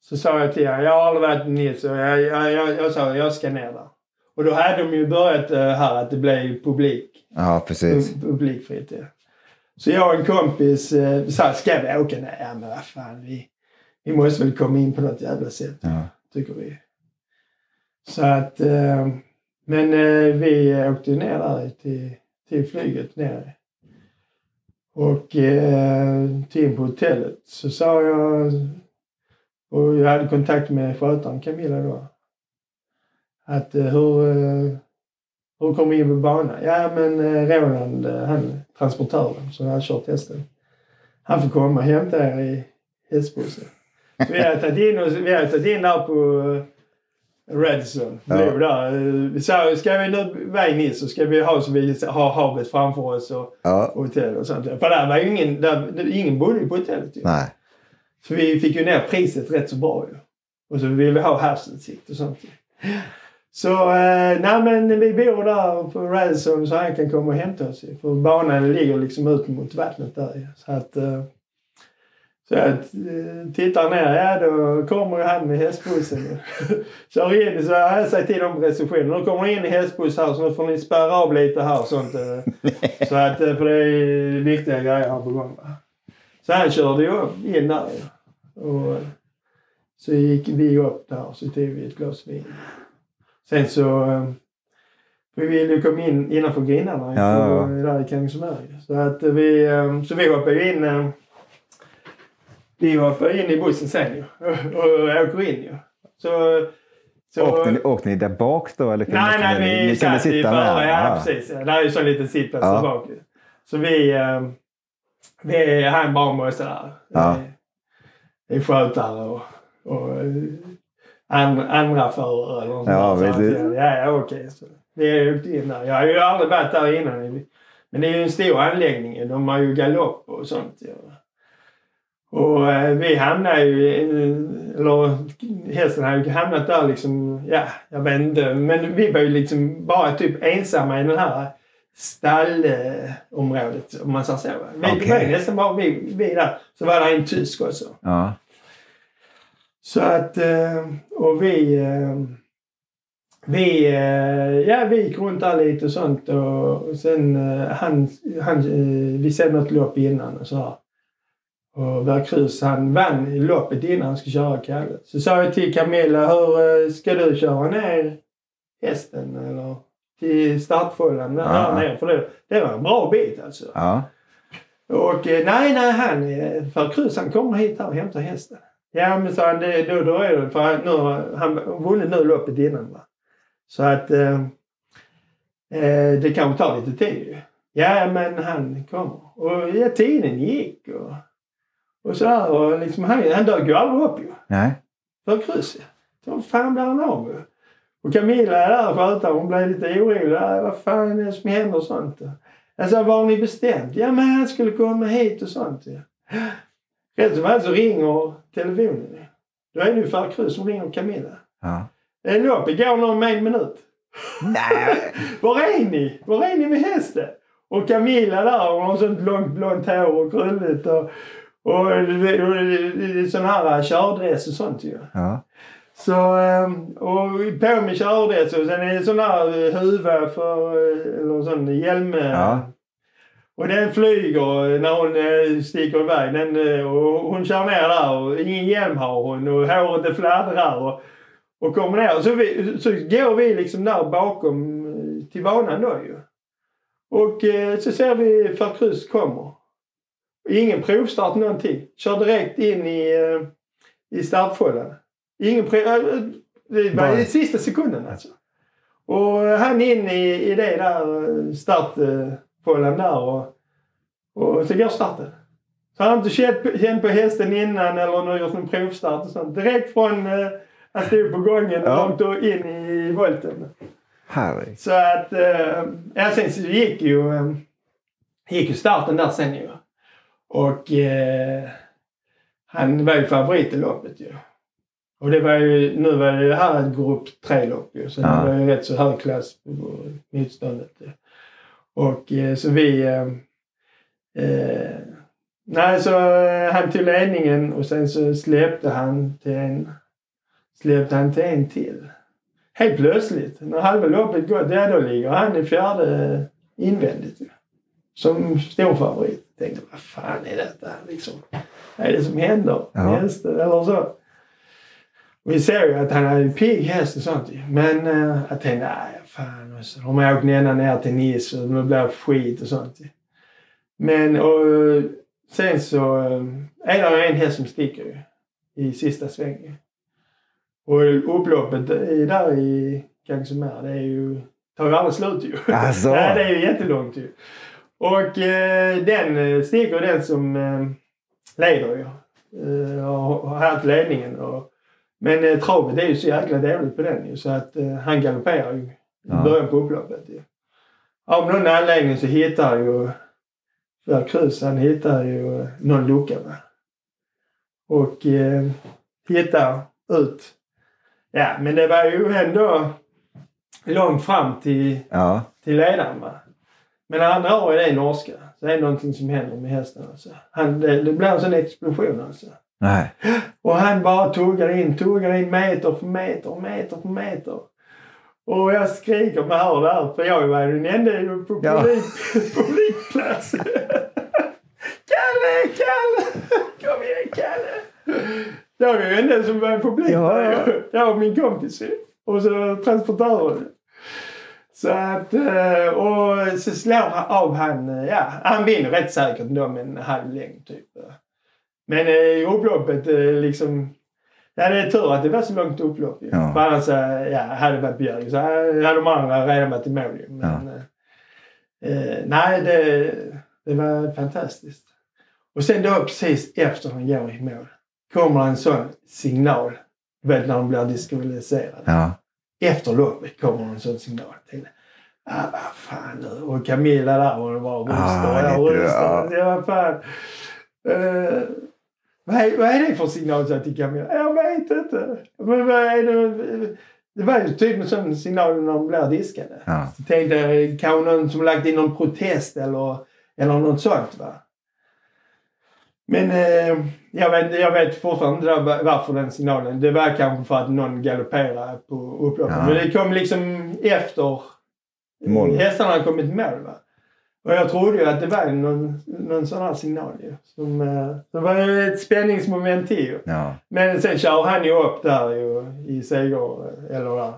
Så sa jag till honom, jag har aldrig varit i Nice och jag, jag, jag, jag sa jag ska ner där. Och då hade de ju börjat eh, här att det blev publik. Ja, precis. Pub- Publikfritt ja. Så jag och en kompis eh, sa, ska vi åka? Nej, ja, men vad fan. Vi, vi måste väl komma in på något jävla sätt, Ja. tycker vi. Så att... Eh, men eh, vi åkte ner där till, till flyget ner. Och eh, till in på hotellet så sa jag... Och jag hade kontakt med skötaren Camilla då. Att eh, hur... Eh, hur kom vi in på banan? Ja men eh, Roland, han transportören som hade kört hästen. Han får komma och hämta er i hästbussen. Så vi hade tagit in, vi hade tagit in där på Redson. Ja. Ja. Där. Vi sa, ska vi nu vara i Nice så ska vi ha så vi har havet framför oss och, Ja. och hotell och sånt. För där var ju ingen, där, ingen bodde på hotellet ju. Nej. Så vi fick ju ner priset rätt så bra ju. Och så ville vi ha havsutsikt och sånt. Så eh, nej men vi bor där på Radisson så han kan komma och hämta oss. För banan ligger liksom ut mot vattnet där. Så att... Eh, så jag eh, tittar ner, ja då kommer han med hästbussen. [laughs] Kör in, så jag sagt till dem på receptionen, nu kommer in i hästbuss här så nu får ni spärra av lite här och sånt. eh. [laughs] Så att, eh, för det är viktiga grejer här på gång. Så han körde ju in där. Och så gick vi upp där och så tog vi ett glas vin. Sen så... eh, Vi ville ju komma in innanför grindarna Ja, ja, där i Kungsberg. Så att vi, eh, så vi hoppade ju in. eh, vi hoppar in i bussen sen ju. [laughs] Och, åker in ju. Så, så, Åkte, ni, åkte ni där bak då? Eller kunde nej, nej, ni, vi ni satt i med? Ja, Ja. precis. Ja. Det är ju så en liten sittplats Ja. bak. Så vi, vi han bara måste där. Ja. Det är skötare och, och andra, andra förare eller något Ja, sånt. Så Ja, ja, okej. Så vi åkte in där. Jag har ju aldrig varit där innan. Men det är ju en stor anläggning. De har ju galopp och sånt. Ja. Och eh, vi hamnade ju, eller hästen hade ju hamnat där liksom, ja, jag vet inte. Men vi var ju liksom bara typ ensamma i den här stallområdet om man säger så. Vi Okej. var nästan bara vi, vi där. Så var det en tysk också. Ja. Så att, eh, och vi, eh, vi, eh, ja vi gick runt där lite och sånt och sen han, han, vi såg något lopp innan och så här. Och Verkrus han vann loppet innan han skulle köra Kalle. Så sa jag till Camilla, hur ska du köra ner hästen eller till startfållan där Ja. nere? För det, det var en bra bit alltså. Ja. Och nej, nej, han Krus han kommer hit här och hämtar hästen. Ja, men sa han, det, då, då är det för han, nu, han vunnit nu loppet innan va. Så att eh, eh, det kanske tar lite tid ju. Ja, men han kommer. Och ja, tiden gick och, och sådär. Och liksom, han, han dök ju aldrig upp ju. Nej. För Krus. Så fan blir han av med? Och Camilla är där och. Hon blev lite orolig. Vad fan är det som händer och sånt? Jag sa, vad har ni bestämt? Ja, men han skulle komma hit och sånt. Ja. Rätt som så ringer telefonen. Då är det ju för Krus som ringer Camilla. Ja. Eh, Loppet går nog om en minut. Nej. [laughs] Var är ni? Var är ni med hästen? Och Camilla där, hon har sånt långt blont hår och krulligt och, och, och, och sån här kördress och sånt ju. Ja. Så, ehm, och på med kördress och sen är det sån här huvud för, eh, eller sån hjälm. eh, Ja. Och den flyger när hon eh, sticker iväg. Den, eh, och hon kör ner där och ingen hjälm har hon och håret det fladdrar. Och, och kommer ner. Så, vi, så går vi liksom där bakom eh, till banan då ju. Och så ser vi Farkrus kommer. Ingen provstart någonting. Kör direkt in i, i startfållan. Ingen prov... Det var i sista sekunden alltså. Och han in i, i det där eh, startfållan där och, och så går starten. Så han har inte känt, på- känt på hästen innan eller någon gjort någon provstart och sånt. Direkt från eh, han stod på gången Ja. långt och in i volten. Herregud. Så att, eh, ja sen så gick ju, eh, gick ju starten där sen ju. Och eh, han var ju favorit i loppet ju. Och det var ju, nu var det här ett grupp tre-lopp ju. Så Ja. det var ju rätt så hög klass på motståndet. ju. Och eh, så vi... Eh, eh, nej, så eh, han tog ledningen och sen så släppte han till en... Släppte han till en till. Helt plötsligt, när halva loppet gått, ja då ligger han i fjärde invändigt. Som stor favorit. Tänkte, vad fan är detta liksom? Vad är det som händer Ja. hästen? Eller så. Vi ser ju att han är en pigg häst och sånt. Men jag tänkte, nej fan. Och så, har åkt ända ner till Nice och det blir skit och sånt. Men och, sen så eh, är det en häst som sticker ju. I sista svängen. Och upploppet är där i Kangsumer, det är ju, tar ju aldrig slut ju. Alltså. [laughs] Nej, det är ju jättelångt ju. Och eh, den eh, sticker den som eh, leder ju. Eh, och har haft ledningen. Och, men eh, travet är ju så jäkla dåligt på den ju så att eh, han galopperar ju i Ja. början på upploppet ju. Av någon anledning så hittar ju Verkrus, han hittar ju eh, någon lucka va. Och eh, hittar ut. Ja, men det var ju ändå långt fram till, Ja. till ledaren va. Men han drar i det norska så är det någonting som händer med hästen alltså. Han, det, det blir en sån explosion alltså. Nej. Och han bara tuggar in, tuggar in meter för meter, meter för meter. Och jag skriker med hör där, för jag var den enda på Ja. publik, [laughs] publikplats. Kalle, Kalle! Kom igen Kalle! Jag var den enda som var publik Ja, ja. Jag och min kompis. Och så transportören. Så att, eh, och så slår han av han, eh, ja, han vinner rätt säkert då med en halv längd typ. Men eh, upploppet eh, liksom... Ja, det är tur att det var så långt upplopp. Ja. För annars, eh, ja, hade det varit Björk så hade de andra redan varit i mål. Men, eh, eh, nej, det, det var fantastiskt. Och sen då precis efter de går i mål kommer en sån signal. Du vet när de blir diskvalificerade. Ja. Efter loppet kommer en sån signal. Tänkte, ah, vad fan nu. Och Camilla där hon var och Ah, ja. Ja, vad fan. Eh, vad, är, vad är det för signal? sa jag till Camilla. Jag vet inte. Men vad är det? Det var ju typ en signal när de blir diskade. Ja. Så tänkte jag, kanske någon som lagt in någon protest eller, eller något sånt. Va? Men eh, jag, vet, jag vet fortfarande inte var- varför den signalen. Det var kanske för att någon galopperade på upploppet. Ja. Men det kom liksom efter Mål. hästarna kommit mål. Va? Och jag trodde ju att det var någon, någon sån här signal ju. Som, eh, det var ju ett spänningsmoment till ju. Ja. Men sen kör han ju upp där ju i seger, eller där,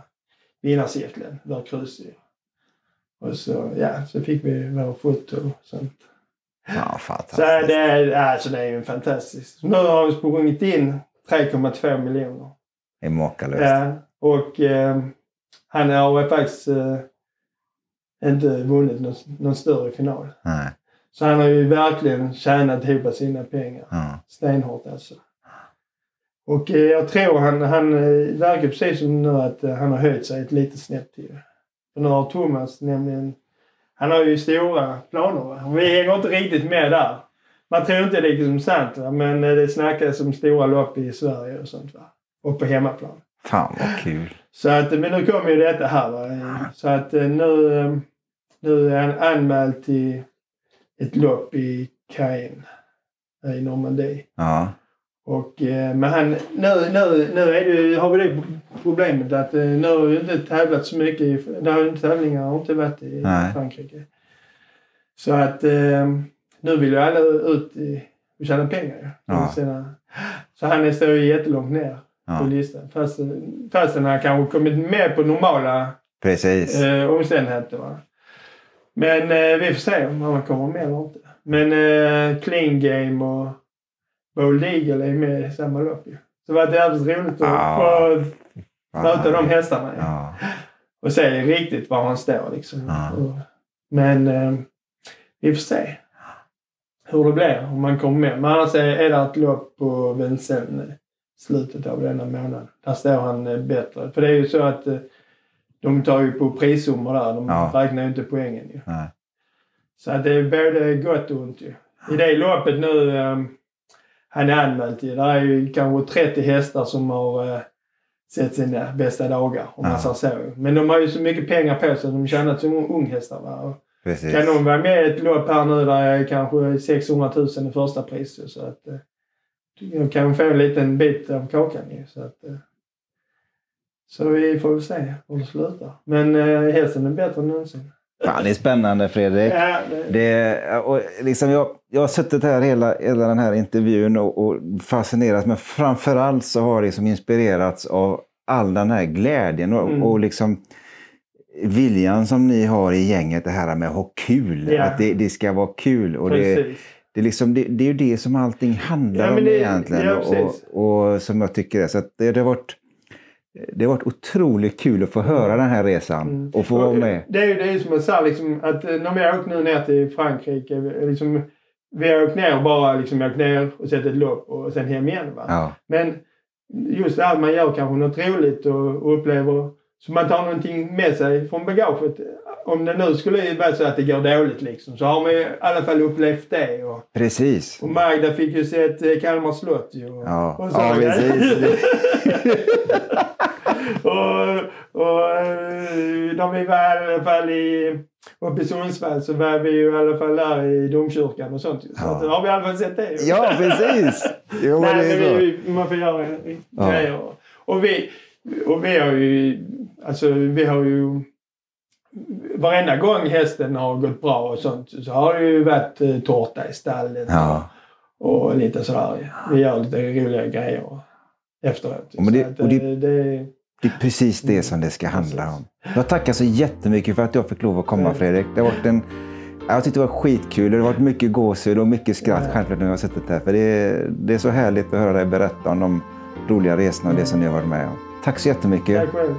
vinnarcirkeln, där krus ju. Och så, ja, så fick vi vår foto och sånt. Fan, Så det alltså det är ju fantastiskt. Nu har vi sprungit in 3,2 miljoner. Det är makalöst. Ja, och eh, han har faktiskt eh, inte vunnit någon, någon större final. Nej. Så han har ju verkligen tjänat ihop sina pengar. Ja. Stenhårt alltså. Och eh, jag tror han, han eh, verkar precis som nu att eh, han har höjt sig ett litet snäpp till. För nu har Thomas nämligen, han har ju stora planer va. Vi hänger inte riktigt med där. Man tror inte det är liksom sant va. Men eh, det snackas om stora lopp i Sverige och sånt va. Och på hemmaplan. Fan vad kul. Så att, men nu kommer ju detta här va. Så att eh, nu, eh, nu är han anmäld till ett lopp i Caen i Normandie. Ja. Och, eh, men han, nu, nu, nu är det, har vi det problemet att eh, nu har vi inte tävlat så mycket. I, tävlingar har inte varit i Nej. Frankrike. Så att eh, nu vill ju alla ut i, och tjäna pengar. Ja. Så han står ju jättelångt ner på ja. listan. Fast, fastän han kanske kommit med på normala Precis. eh, omständigheter. Va? Men eh, vi får se om han kommer med eller inte. Men eh, Clean Game och Bold Eagle är med i samma lopp ju. Så det var jävligt roligt att Ja. möta de hästarna. Ja. Och se riktigt var han står liksom. Ja. Men eh, vi får se hur det blir om man kommer med. Men annars är, det ett lopp på Vincennes slutet av denna månad. Där står han eh, bättre. För det är ju så att eh, de tar ju på prissummor där. De Ja. räknar ju inte poängen ju. Nej. Så att det är både gott och ont ju. I det loppet nu eh, han är anmäld till. Där är ju kanske 30 hästar som har eh, sett sina bästa dagar om man Ja. säger så. Men de har ju så mycket pengar på sig att de tjänat som unghästar. Va? Precis. kan de vara med i ett lopp här nu där är kanske 600 000 i första pris. ju, Så att eh, de kan få en liten bit av kakan ju. Så, att, eh, så vi får väl se hur det slutar. Men eh, hästen är bättre än någonsin. Fan, det är spännande Fredrik. Ja, det, Det, och liksom jag, jag har suttit här hela, hela den här intervjun och, och fascinerats men framförallt så har det liksom inspirerats av all den här glädjen och, Mm. och liksom viljan som ni har i gänget det här med att ha kul. Ja. Att det, det ska vara kul. Och precis. det, är liksom, det, det är ju det som allting handlar Ja, om det- egentligen. ja, och, och, och som jag tycker är. Så det, det, har varit, det har varit otroligt kul att få höra den här resan Mm. och få vara med. Det är ju det är som jag sa, liksom, att eh, när vi har åkt nu ner till Frankrike. eh, Liksom, vi har åkt ner bara liksom, åkt ner och sett ett lopp och sen hem igen. Ja, Men just det att man gör kanske något roligt och, och upplever så man tar någonting med sig från bagaget. Om det nu skulle vara så att det går dåligt liksom så har man ju i alla fall upplevt det. Och, precis. och Magda fick ju sett eh, Kalmar slott ju. Och, Ja, och så- ja precis. [laughs] och, och eh, när vi var i alla fall i, uppe i Sundsvall så var vi ju i alla fall där i domkyrkan och sånt. Så Ja. att, har vi i alla fall sett det. Ja, precis. Jo, Nej, det är så. vi, man får göra Ja. grejer. Och vi, och vi har ju, alltså vi har ju Varenda gång hästen har gått bra och sånt så har det ju varit eh, tårta i stallet. Ja. Och lite sådär. Vi gör lite roliga grejer efteråt. Men det- att, och det- eh, det, Det är precis det som det ska handla om. Jag tackar så jättemycket för att jag fick lov att komma Fredrik. Det har varit en Jag tyckte det var skitkul. Det har varit mycket gåshud och mycket skratt Ja. självklart när jag har suttit här. För det är, det är så härligt att höra dig berätta om de roliga resorna och det som ni har varit med om. Tack så jättemycket. Tack själv.